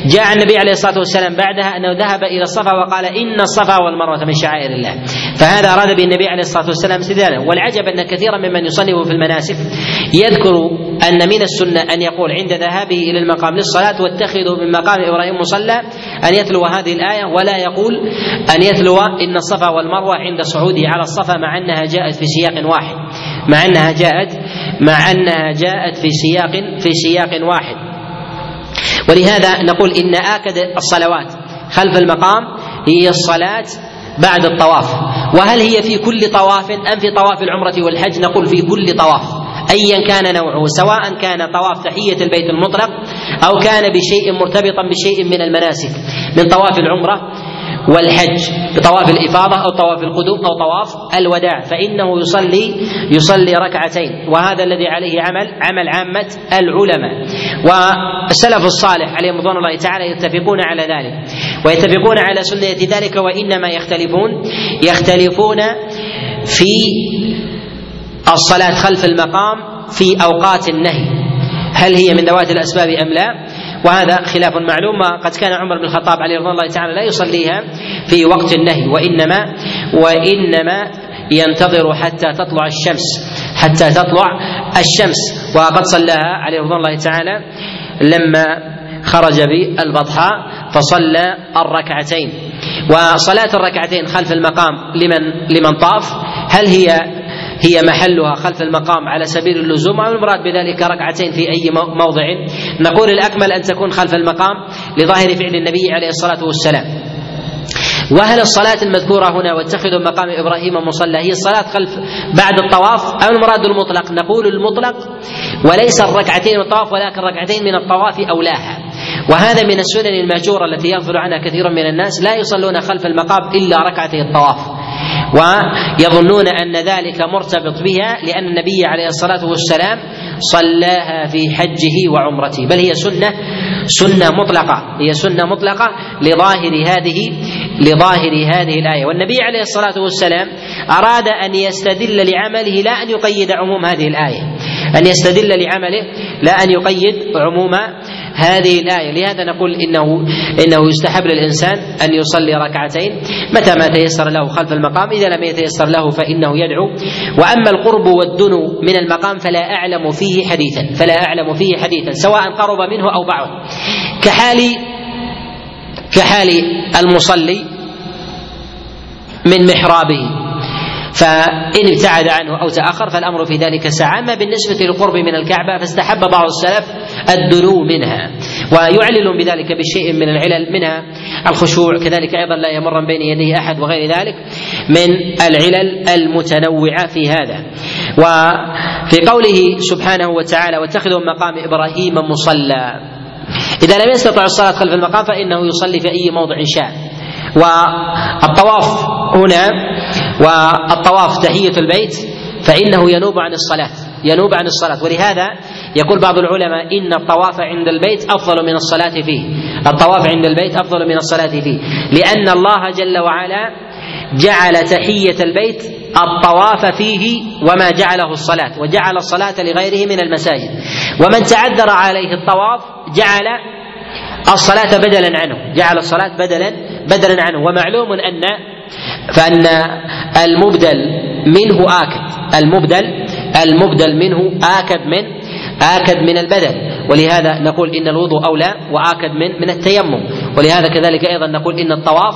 جاء النبي عليه الصلاة والسلام بعدها أنه ذهب إلى الصفا وقال إن الصفا والمروة من شعائر الله. فهذا اراد به النبي عليه الصلاة والسلام استدلالا والعجب أن كثيرا ممن يصنف في المناسك يذكر أن من السنة أن يقول عند ذهابه إلى المقام للصلاة واتخذوا من مقام إبراهيم مصلى أن يتلو هذه الآية ولا يقول أن يتلو إن الصفا والمروة عند صعوده على الصفا مع أنها جاءت في سياق واحد مع أنها جاءت مع أنها جاءت في سياق في سياق واحد. ولهذا نقول إن آكد الصلوات خلف المقام هي الصلاة بعد الطواف. وهل هي في كل طواف أم في طواف العمرة والحج؟ نقول في كل طواف. ايا كان نوعه سواء كان طواف تحية البيت المطلق أو كان بشيء مرتبطا بشيء من المناسك. من طواف العمرة والحج بطواف الإفاضة أو طواف القدوم أو طواف الوداع فإنه يصلي يصلي ركعتين وهذا الذي عليه عمل عمل عامة العلماء. والسلف الصالح عليهم رضوان الله تعالى يتفقون على ذلك ويتفقون على سنة ذلك وإنما يختلفون يختلفون في الصلاة خلف المقام في أوقات النهي. هل هي من ذوات الأسباب أم لا؟ وهذا خلاف معلوم قد كان عمر بن الخطاب عليه رضوان الله تعالى لا يصليها في وقت النهي وإنما وإنما ينتظر حتى تطلع الشمس حتى تطلع الشمس. وقد صلاها عليه رضوان الله تعالى لما خرج بالبطحاء فصلى الركعتين. وصلاة الركعتين خلف المقام لمن لمن طاف. هل هي هي محلها خلف المقام على سبيل اللزوم أو المراد بذلك ركعتين في أي موضع. نقول الأكمل أن تكون خلف المقام لظاهر فعل النبي عليه الصلاة والسلام. وهل الصلاة المذكورة هنا واتخذوا مقام إبراهيم مصلى هي الصلاة خلف بعد الطواف أو المراد المطلق. نقول المطلق وليس الركعتين من الطواف ولكن ركعتين من الطواف أولاها. وهذا من السنن المهجورة التي يغفل عنها كثير من الناس لا يصلون خلف المقام إلا ركعتي الطواف. ويظنون أن ذلك مرتبط بها لأن النبي عليه الصلاة والسلام صلاها في حجه وعمرته. بل هي سنة سنة مطلقة. هي سنة مطلقة لظاهر هذه لظاهر هذه الآية. والنبي عليه الصلاة والسلام أراد أن يستدل لعمله لا أن يقيد عموم هذه الآية. أن يستدل لعمله لا أن يقيد عموم هذه الآية. لهذا نقول إنه إنه يستحب للإنسان أن يصلي ركعتين. متى ما تيسر له خلف المقام إذا لم يتيسر له فإنه يدعو. وأما القرب والدنو من المقام فلا أعلم فيه حديثا. فلا أعلم فيه حديثا سواء قرب منه أو بعد كحال كحال المصلي من محرابه. فإن ابتعد عنه أو تأخر فالأمر في ذلك ساعة. أما بالنسبة للقرب من الكعبة فاستحب بعض السلف الدنو منها ويعلل بذلك بشيء من العلل منها الخشوع. كذلك أيضا لا يمر بين يديه أحد وغير ذلك من العلل المتنوعة في هذا. وفي قوله سبحانه وتعالى واتخذوا مقام إبراهيم مصلى. إذا لم يستطع الصلاة خلف المقام فإنه يصلي في أي موضع شاء. والطواف هنا والطواف تحية البيت فإنه ينوب عن الصلاة ينوب عن الصلاة. ولهذا يقول بعض العلماء إن الطواف عند البيت أفضل من الصلاة فيه. الطواف عند البيت أفضل من الصلاة فيه. لأن الله جل وعلا جعل تحية البيت الطواف فيه وما جعله الصلاة وجعل الصلاة لغيره من المساجد. ومن تعذر عليه الطواف جعل الصلاة بدلا عنه جعل الصلاة بدلا بدلا عنه. ومعلوم أن فأن المبدل منه آكد. المبدل المبدل منه آكد من آكد من البدل. ولهذا نقول إن الوضوء أولى وآكد من من التيمم. ولهذا كذلك أيضا نقول إن الطواف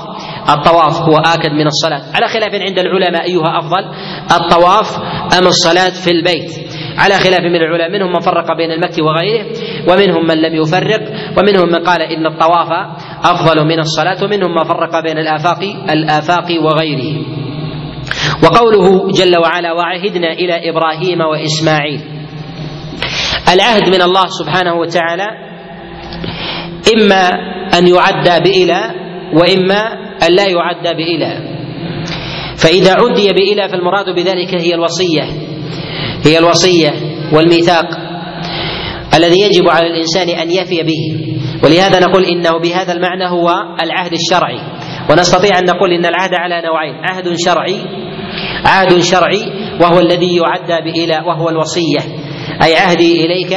الطواف هو آكد من الصلاة. على خلاف عند العلماء أيها أفضل الطواف أم الصلاة في البيت؟ على خلاف من العلماء منهم من فرق بين المكي وغيره ومنهم من لم يفرق ومنهم من قال إن الطواف أفضل من الصلاة ومنهم من فرق بين الآفاق الآفاق وغيره. وقوله جل وعلا وعهدنا إلى إبراهيم وإسماعيل العهد من الله سبحانه وتعالى إما أن يعدى بإلى وإما أن لا يعدى بإلى فإذا عدي بإلى فالمراد بذلك هي الوصية. هي الوصية والميثاق الذي يجب على الإنسان أن يفي به. ولهذا نقول إنه بهذا المعنى هو العهد الشرعي. ونستطيع أن نقول إن العهد على نوعين عهد شرعي عهد شرعي وهو الذي يعدى بإلى وهو الوصية. أي عهدي إليك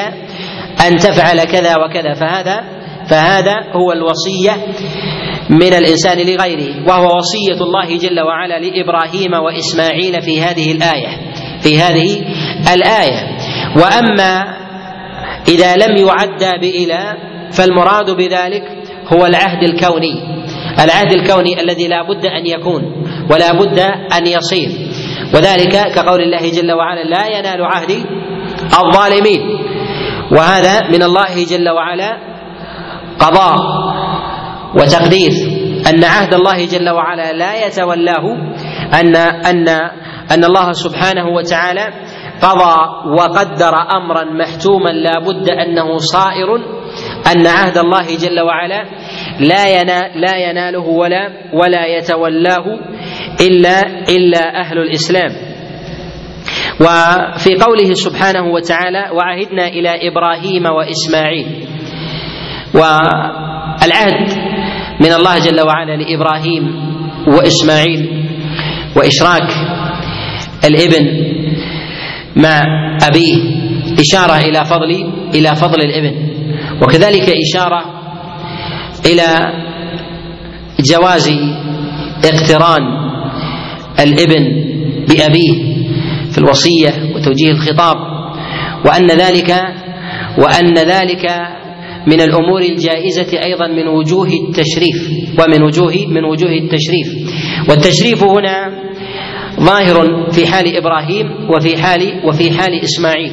أن تفعل كذا وكذا. فهذا فهذا هو الوصية من الإنسان لغيره وهو وصية الله جل وعلا لإبراهيم وإسماعيل في هذه الآية. في هذه الآية. وأما إذا لم يعدى بإلى فالمراد بذلك هو العهد الكوني. العهد الكوني الذي لا بد أن يكون ولا بد أن يصير. وذلك كقول الله جل وعلا لا ينال عهدي الظالمين. وهذا من الله جل وعلا قضاء وتقدير. أن عهد الله جل وعلا لا يتولاه أن أن أن الله سبحانه وتعالى قضى وقدر أمرا محتوما لا بد أنه صائر أن عهد الله جل وعلا لا ينال لا يناله ولا ولا يتولاه إلا إلا أهل الإسلام. وفي قوله سبحانه وتعالى وعهدنا إلى إبراهيم وإسماعيل. والعهد من الله جل وعلا لإبراهيم وإسماعيل وإشراك الإبن مع أبيه إشارة إلى فضل إلى فضل الإبن. وكذلك إشارة إلى جواز اقتران الإبن بأبيه في الوصية وتوجيه الخطاب. وأن ذلك وأن ذلك من الأمور الجائزة أيضا من وجوه التشريف ومن وجوه من وجوه التشريف. والتشريف هنا ظاهر في حال إبراهيم وفي حال وفي حال إسماعيل.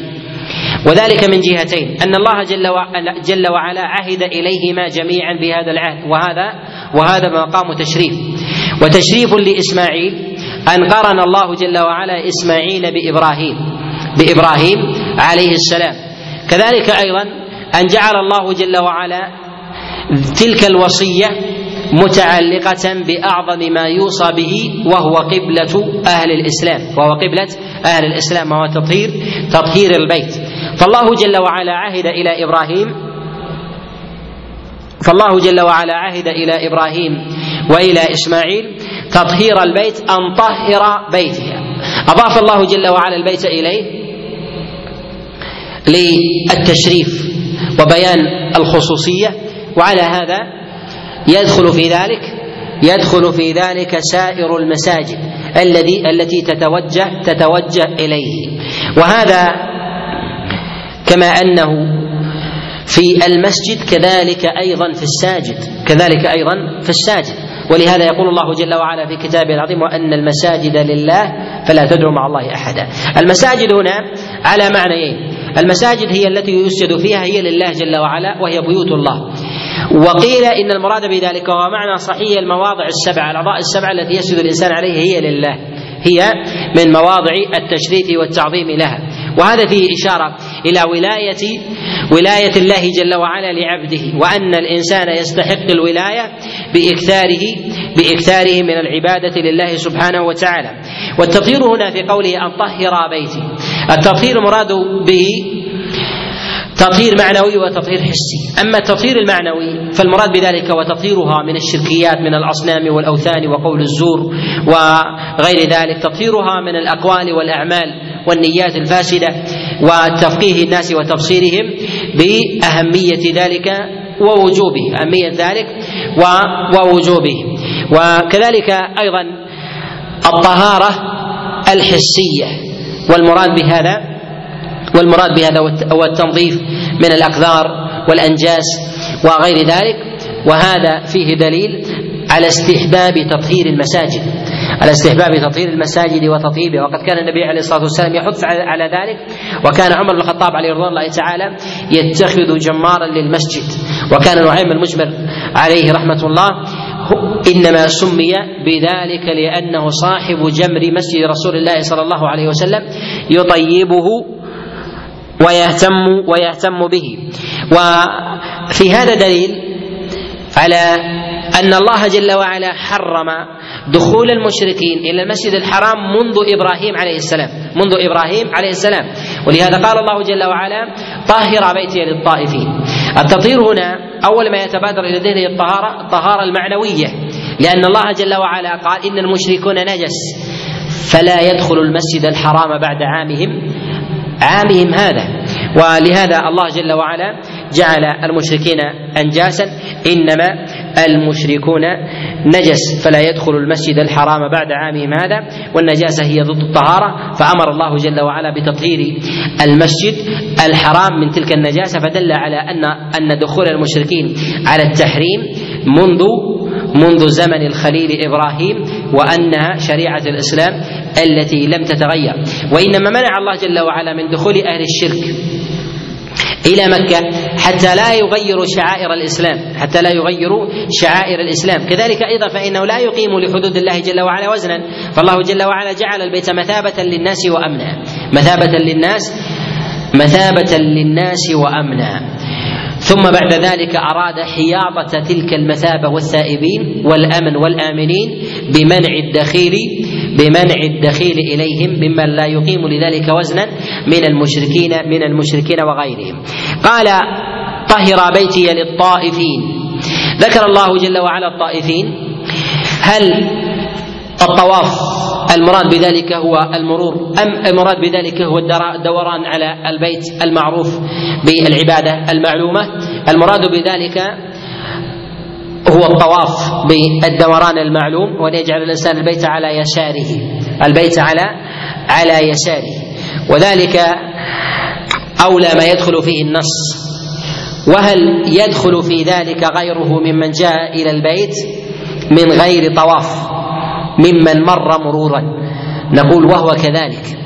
وذلك من جهتين. أن الله جل وعلا, جل وعلا عهد إليهما جميعا بهذا العهد. وهذا وهذا مقام تشريف. وتشريف لإسماعيل. أن قرن الله جل وعلا إسماعيل بإبراهيم. بإبراهيم عليه السلام. كذلك أيضا أن جعل الله جل وعلا تلك الوصية متعلقة بأعظم ما يوصى به وهو قبلة أهل الإسلام وهو قبلة أهل الإسلام وهو تطهير تطهير البيت. فالله جل وعلا عهد إلى إبراهيم فالله جل وعلا عهد إلى إبراهيم وإلى إسماعيل تطهير البيت أن طهر بيته. أضاف الله جل وعلا البيت إليه للتشريف وبيان الخصوصية وعلى هذا يدخل في ذلك يدخل في ذلك سائر المساجد الذي التي تتوجه تتوجه إليه. وهذا كما أنه في المسجد كذلك أيضا في الساجد كذلك أيضا في الساجد. ولهذا يقول الله جل وعلا في كتابه العظيم وأن المساجد لله فلا تدعوا مع الله احدا. المساجد هنا على معنيين. المساجد هي التي يسجد فيها هي لله جل وعلا وهي بيوت الله. وقيل إن المراد بذلك وهو معنى صحيح المواضع السبعه الأعضاء السبعه التي يسجد الإنسان عليها هي لله. هي من مواضع التشريف والتعظيم لها. وهذا فيه إشارة إلى ولايه ولاية الله جل وعلا لعبده وأن الإنسان يستحق الولاية باكثاره بإكثاره من العبادة لله سبحانه وتعالى. والتطهير هنا في قوله أن طهر بيتي. التطهير مراد به تطهير معنوي وتطهير حسي. أما التطهير المعنوي فالمراد بذلك وتطهيرها من الشركيات من الأصنام والأوثان وقول الزور وغير ذلك. تطهيرها من الأقوال والأعمال والنيات الفاسدة وتفقيه الناس وتبصيرهم بأهمية ذلك ووجوبه أهمية ذلك ووجوبه. وكذلك أيضا الطهارة الحسية والمراد بهذا والمراد بهذا هو التنظيف من الأقذار والأنجاس وغير ذلك. وهذا فيه دليل على استحباب تطهير المساجد على استحباب تطهير المساجد وتطيبها وقد كان النبي عليه الصلاة والسلام يحث على ذلك وكان عمر بن الخطاب عليه رضوان الله تعالى يتخذ جمارا للمسجد. وكان نعيم المجمر عليه رحمة الله إنما سمي بذلك لأنه صاحب جمر مسجد رسول الله صلى الله عليه وسلم يطيبه ويهتم ويهتم به. وفي هذا دليل على أن الله جل وعلا حرم دخول المشركين إلى المسجد الحرام منذ إبراهيم عليه السلام. منذ إبراهيم عليه السلام. ولهذا قال الله جل وعلا طهر بيتي للطائفين. التطهير هنا أول ما يتبادر إلى ذهنه الطهاره الطهارة المعنوية. لأن الله جل وعلا قال إن المشركون نجس. فلا يدخل المسجد الحرام بعد عامهم. عامهم هذا. ولهذا الله جل وعلا جعل المشركين أنجاسا إنما المشركون نجس فلا يدخل المسجد الحرام بعد عامهم هذا والنجاسة هي ضد الطهارة. فأمر الله جل وعلا بتطهير المسجد الحرام من تلك النجاسة فدل على أن أن دخول المشركين على التحريم منذ منذ زمن الخليل إبراهيم وانها شريعة الإسلام التي لم تتغير. وإنما منع الله جل وعلا من دخول أهل الشرك إلى مكة حتى لا يغيروا شعائر الإسلام حتى لا يغيروا شعائر الإسلام. كذلك أيضا فإنه لا يقيم لحدود الله جل وعلا وزنا. فالله جل وعلا جعل البيت مثابة للناس وأمنا. مثابة للناس مثابة للناس وأمنا. ثم بعد ذلك أراد حياطة تلك المثابة والثائبين والأمن والآمنين بمنع الدخيل بمنع الدخيل إليهم ممن لا يقيم لذلك وزنا من المشركين من المشركين وغيرهم. قال طهر بيتي للطائفين. ذكر الله جل وعلا الطائفين. هل الطواف. المراد بذلك هو المرور. أم المراد بذلك هو الدوران على البيت المعروف بالعبادة المعلومة. المراد بذلك هو الطواف بالدوران المعلوم وأن يجعل الإنسان البيت على يساره. البيت على على يساره. وذلك أولى ما يدخل فيه النص. وهل يدخل في ذلك غيره ممن جاء إلى البيت من غير طواف؟ ممن مر مرورا. نقول وهو كذلك.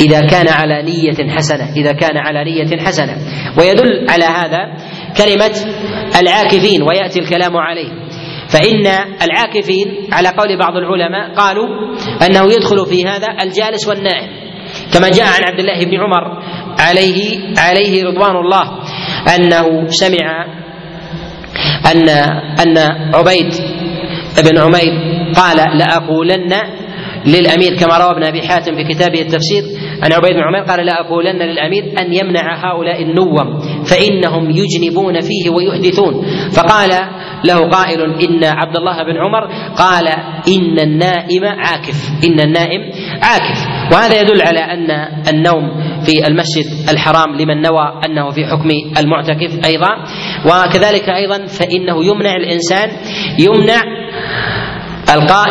إذا كان على نية حسنة إذا كان على نية حسنة. ويدل على هذا كلمة العاكفين ويأتي الكلام عليه. فإن العاكفين على قول بعض العلماء قالوا أنه يدخل في هذا الجالس والنائم. كما جاء عن عبد الله بن عمر عليه عليه رضوان الله أنه سمع أن أن عبيد بن عمير قال لأقولن للأمير كما روى ابن أبي حاتم في كتابه التفسير عن عبيد بن عمير قال لأقولن للأمير أن يمنع هؤلاء النوم فإنهم يجنبون فيه ويحدثون. فقال له قائل إن عبد الله بن عمر قال إن النائم عاكف إن النائم عاكف. وهذا يدل على أن النوم في المسجد الحرام لمن نوى أنه في حكم المعتكف أيضا. وكذلك أيضا فإنه يمنع الإنسان يمنع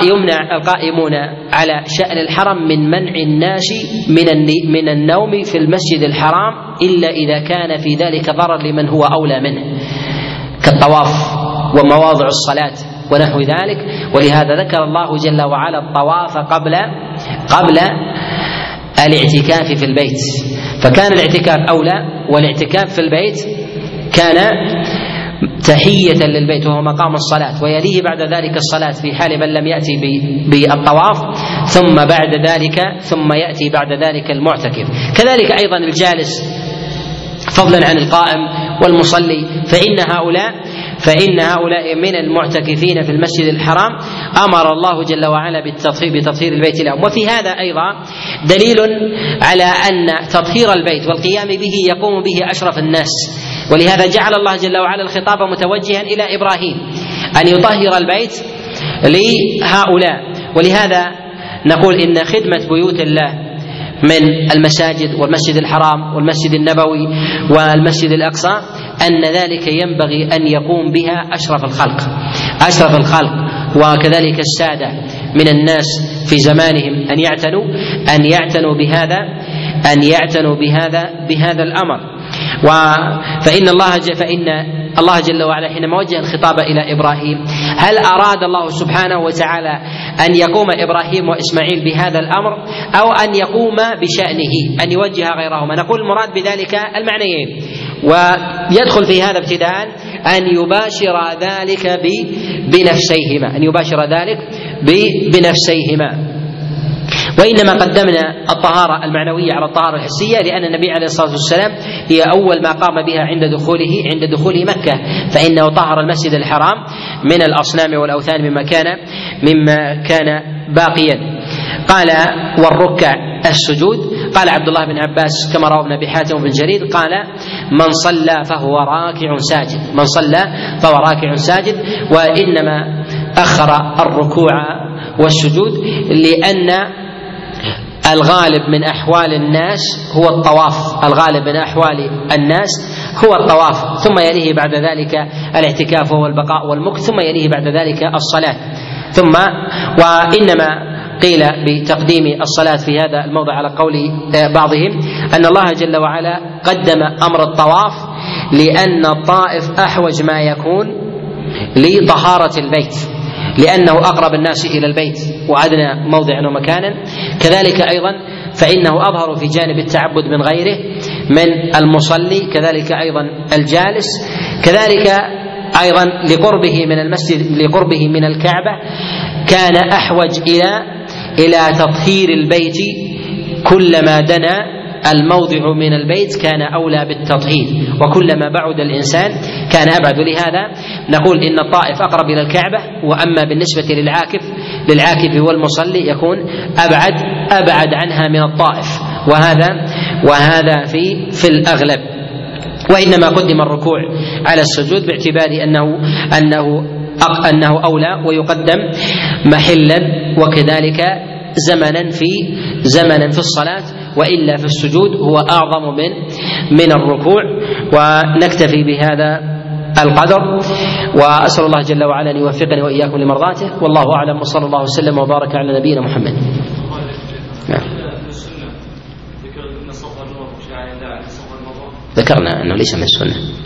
يمنع القائمون على شأن الحرم من منع الناس من من النوم في المسجد الحرام إلا إذا كان في ذلك ضرر لمن هو أولى منه كالطواف ومواضع الصلاة ونحو ذلك. ولهذا ذكر الله جل وعلا الطواف قبل قبل الاعتكاف في البيت. فكان الاعتكاف أولى والاعتكاف في البيت كان تحية للبيت وهو مقام الصلاة ويليه بعد ذلك الصلاة في حال من لم يأتي بالطواف ثم بعد ذلك ثم يأتي بعد ذلك المعتكف. كذلك أيضا الجالس فضلا عن القائم والمصلي فإن هؤلاء فإن هؤلاء من المعتكفين في المسجد الحرام أمر الله جل وعلا بالتطهير بتطهير البيت لهم. وفي هذا أيضا دليل على أن تطهير البيت والقيام به يقوم به أشرف الناس. ولهذا جعل الله جل وعلا الخطاب متوجها إلى إبراهيم أن يطهر البيت لهؤلاء. ولهذا نقول إن خدمة بيوت الله من المساجد والمسجد الحرام والمسجد النبوي والمسجد الأقصى أن ذلك ينبغي أن يقوم بها أشرف الخلق. أشرف الخلق. وكذلك السادة من الناس في زمانهم أن يعتنوا أن يعتنوا بهذا أن يعتنوا بهذا بهذا الأمر. و فإن الله فإن الله جل وعلا حينما وجه الخطاب إلى إبراهيم هل أراد الله سبحانه وتعالى أن يقوم إبراهيم وإسماعيل بهذا الأمر أو أن يقوم بشأنه أن يوجه غيرهما؟ نقول المراد بذلك المعنيين. ويدخل في هذا ابتداء أن يباشر ذلك بنفسيهما أن يباشر ذلك بنفسيهما. وإنما قدمنا الطهارة المعنوية على الطهارة الحسية لأن النبي عليه الصلاة والسلام هي أول ما قام بها عند دخوله عند دخول مكة. فإنه طهر المسجد الحرام من الأصنام والأوثان مما كان مما كان باقيا. قال والركع السجود قال عبد الله بن عباس كما روى ابن أبي حاتم بن جرير قال من صلى فهو راكع ساجد من صلى فهو راكع ساجد. وإنما أخر الركوع والسجود لأن الغالب من أحوال الناس هو الطواف. الغالب من أحوال الناس هو الطواف. ثم يليه بعد ذلك الاعتكاف وهو البقاء والمكث ثم يليه بعد ذلك الصلاة. ثم وإنما قيل بتقديم الصلاة في هذا الموضع على قول بعضهم أن الله جل وعلا قدم أمر الطواف لأن الطائف أحوج ما يكون لطهارة البيت. لأنه أقرب الناس إلى البيت وأدنى موضعا ومكانا. كذلك أيضا فإنه أظهر في جانب التعبد من غيره من المصلي كذلك أيضا الجالس كذلك أيضا لقربه من المسجد لقربه من الكعبة كان أحوج إلى إلى تطهير البيت كلما دنا الموضع من البيت كان أولى بالتطهير وكلما بعد الإنسان كان أبعد. ولهذا نقول إن الطائف أقرب إلى الكعبة وأما بالنسبة للعاكف للعاكف والمصلي يكون أبعد أبعد عنها من الطائف. وهذا وهذا في في الأغلب. وإنما قدم الركوع على السجود باعتبار أنه أنه أنه أولى ويقدم محلا وكذلك زمنا في زمنا في الصلاة. وإلا في السجود هو أعظم من من الركوع. ونكتفي بهذا القدر. وأسأل الله جل وعلا أن يوفقني وإياكم لمرضاته. والله أعلم. وصلى الله وسلم وبارك على نبينا محمد. ذكرنا أنه ليس من السنة.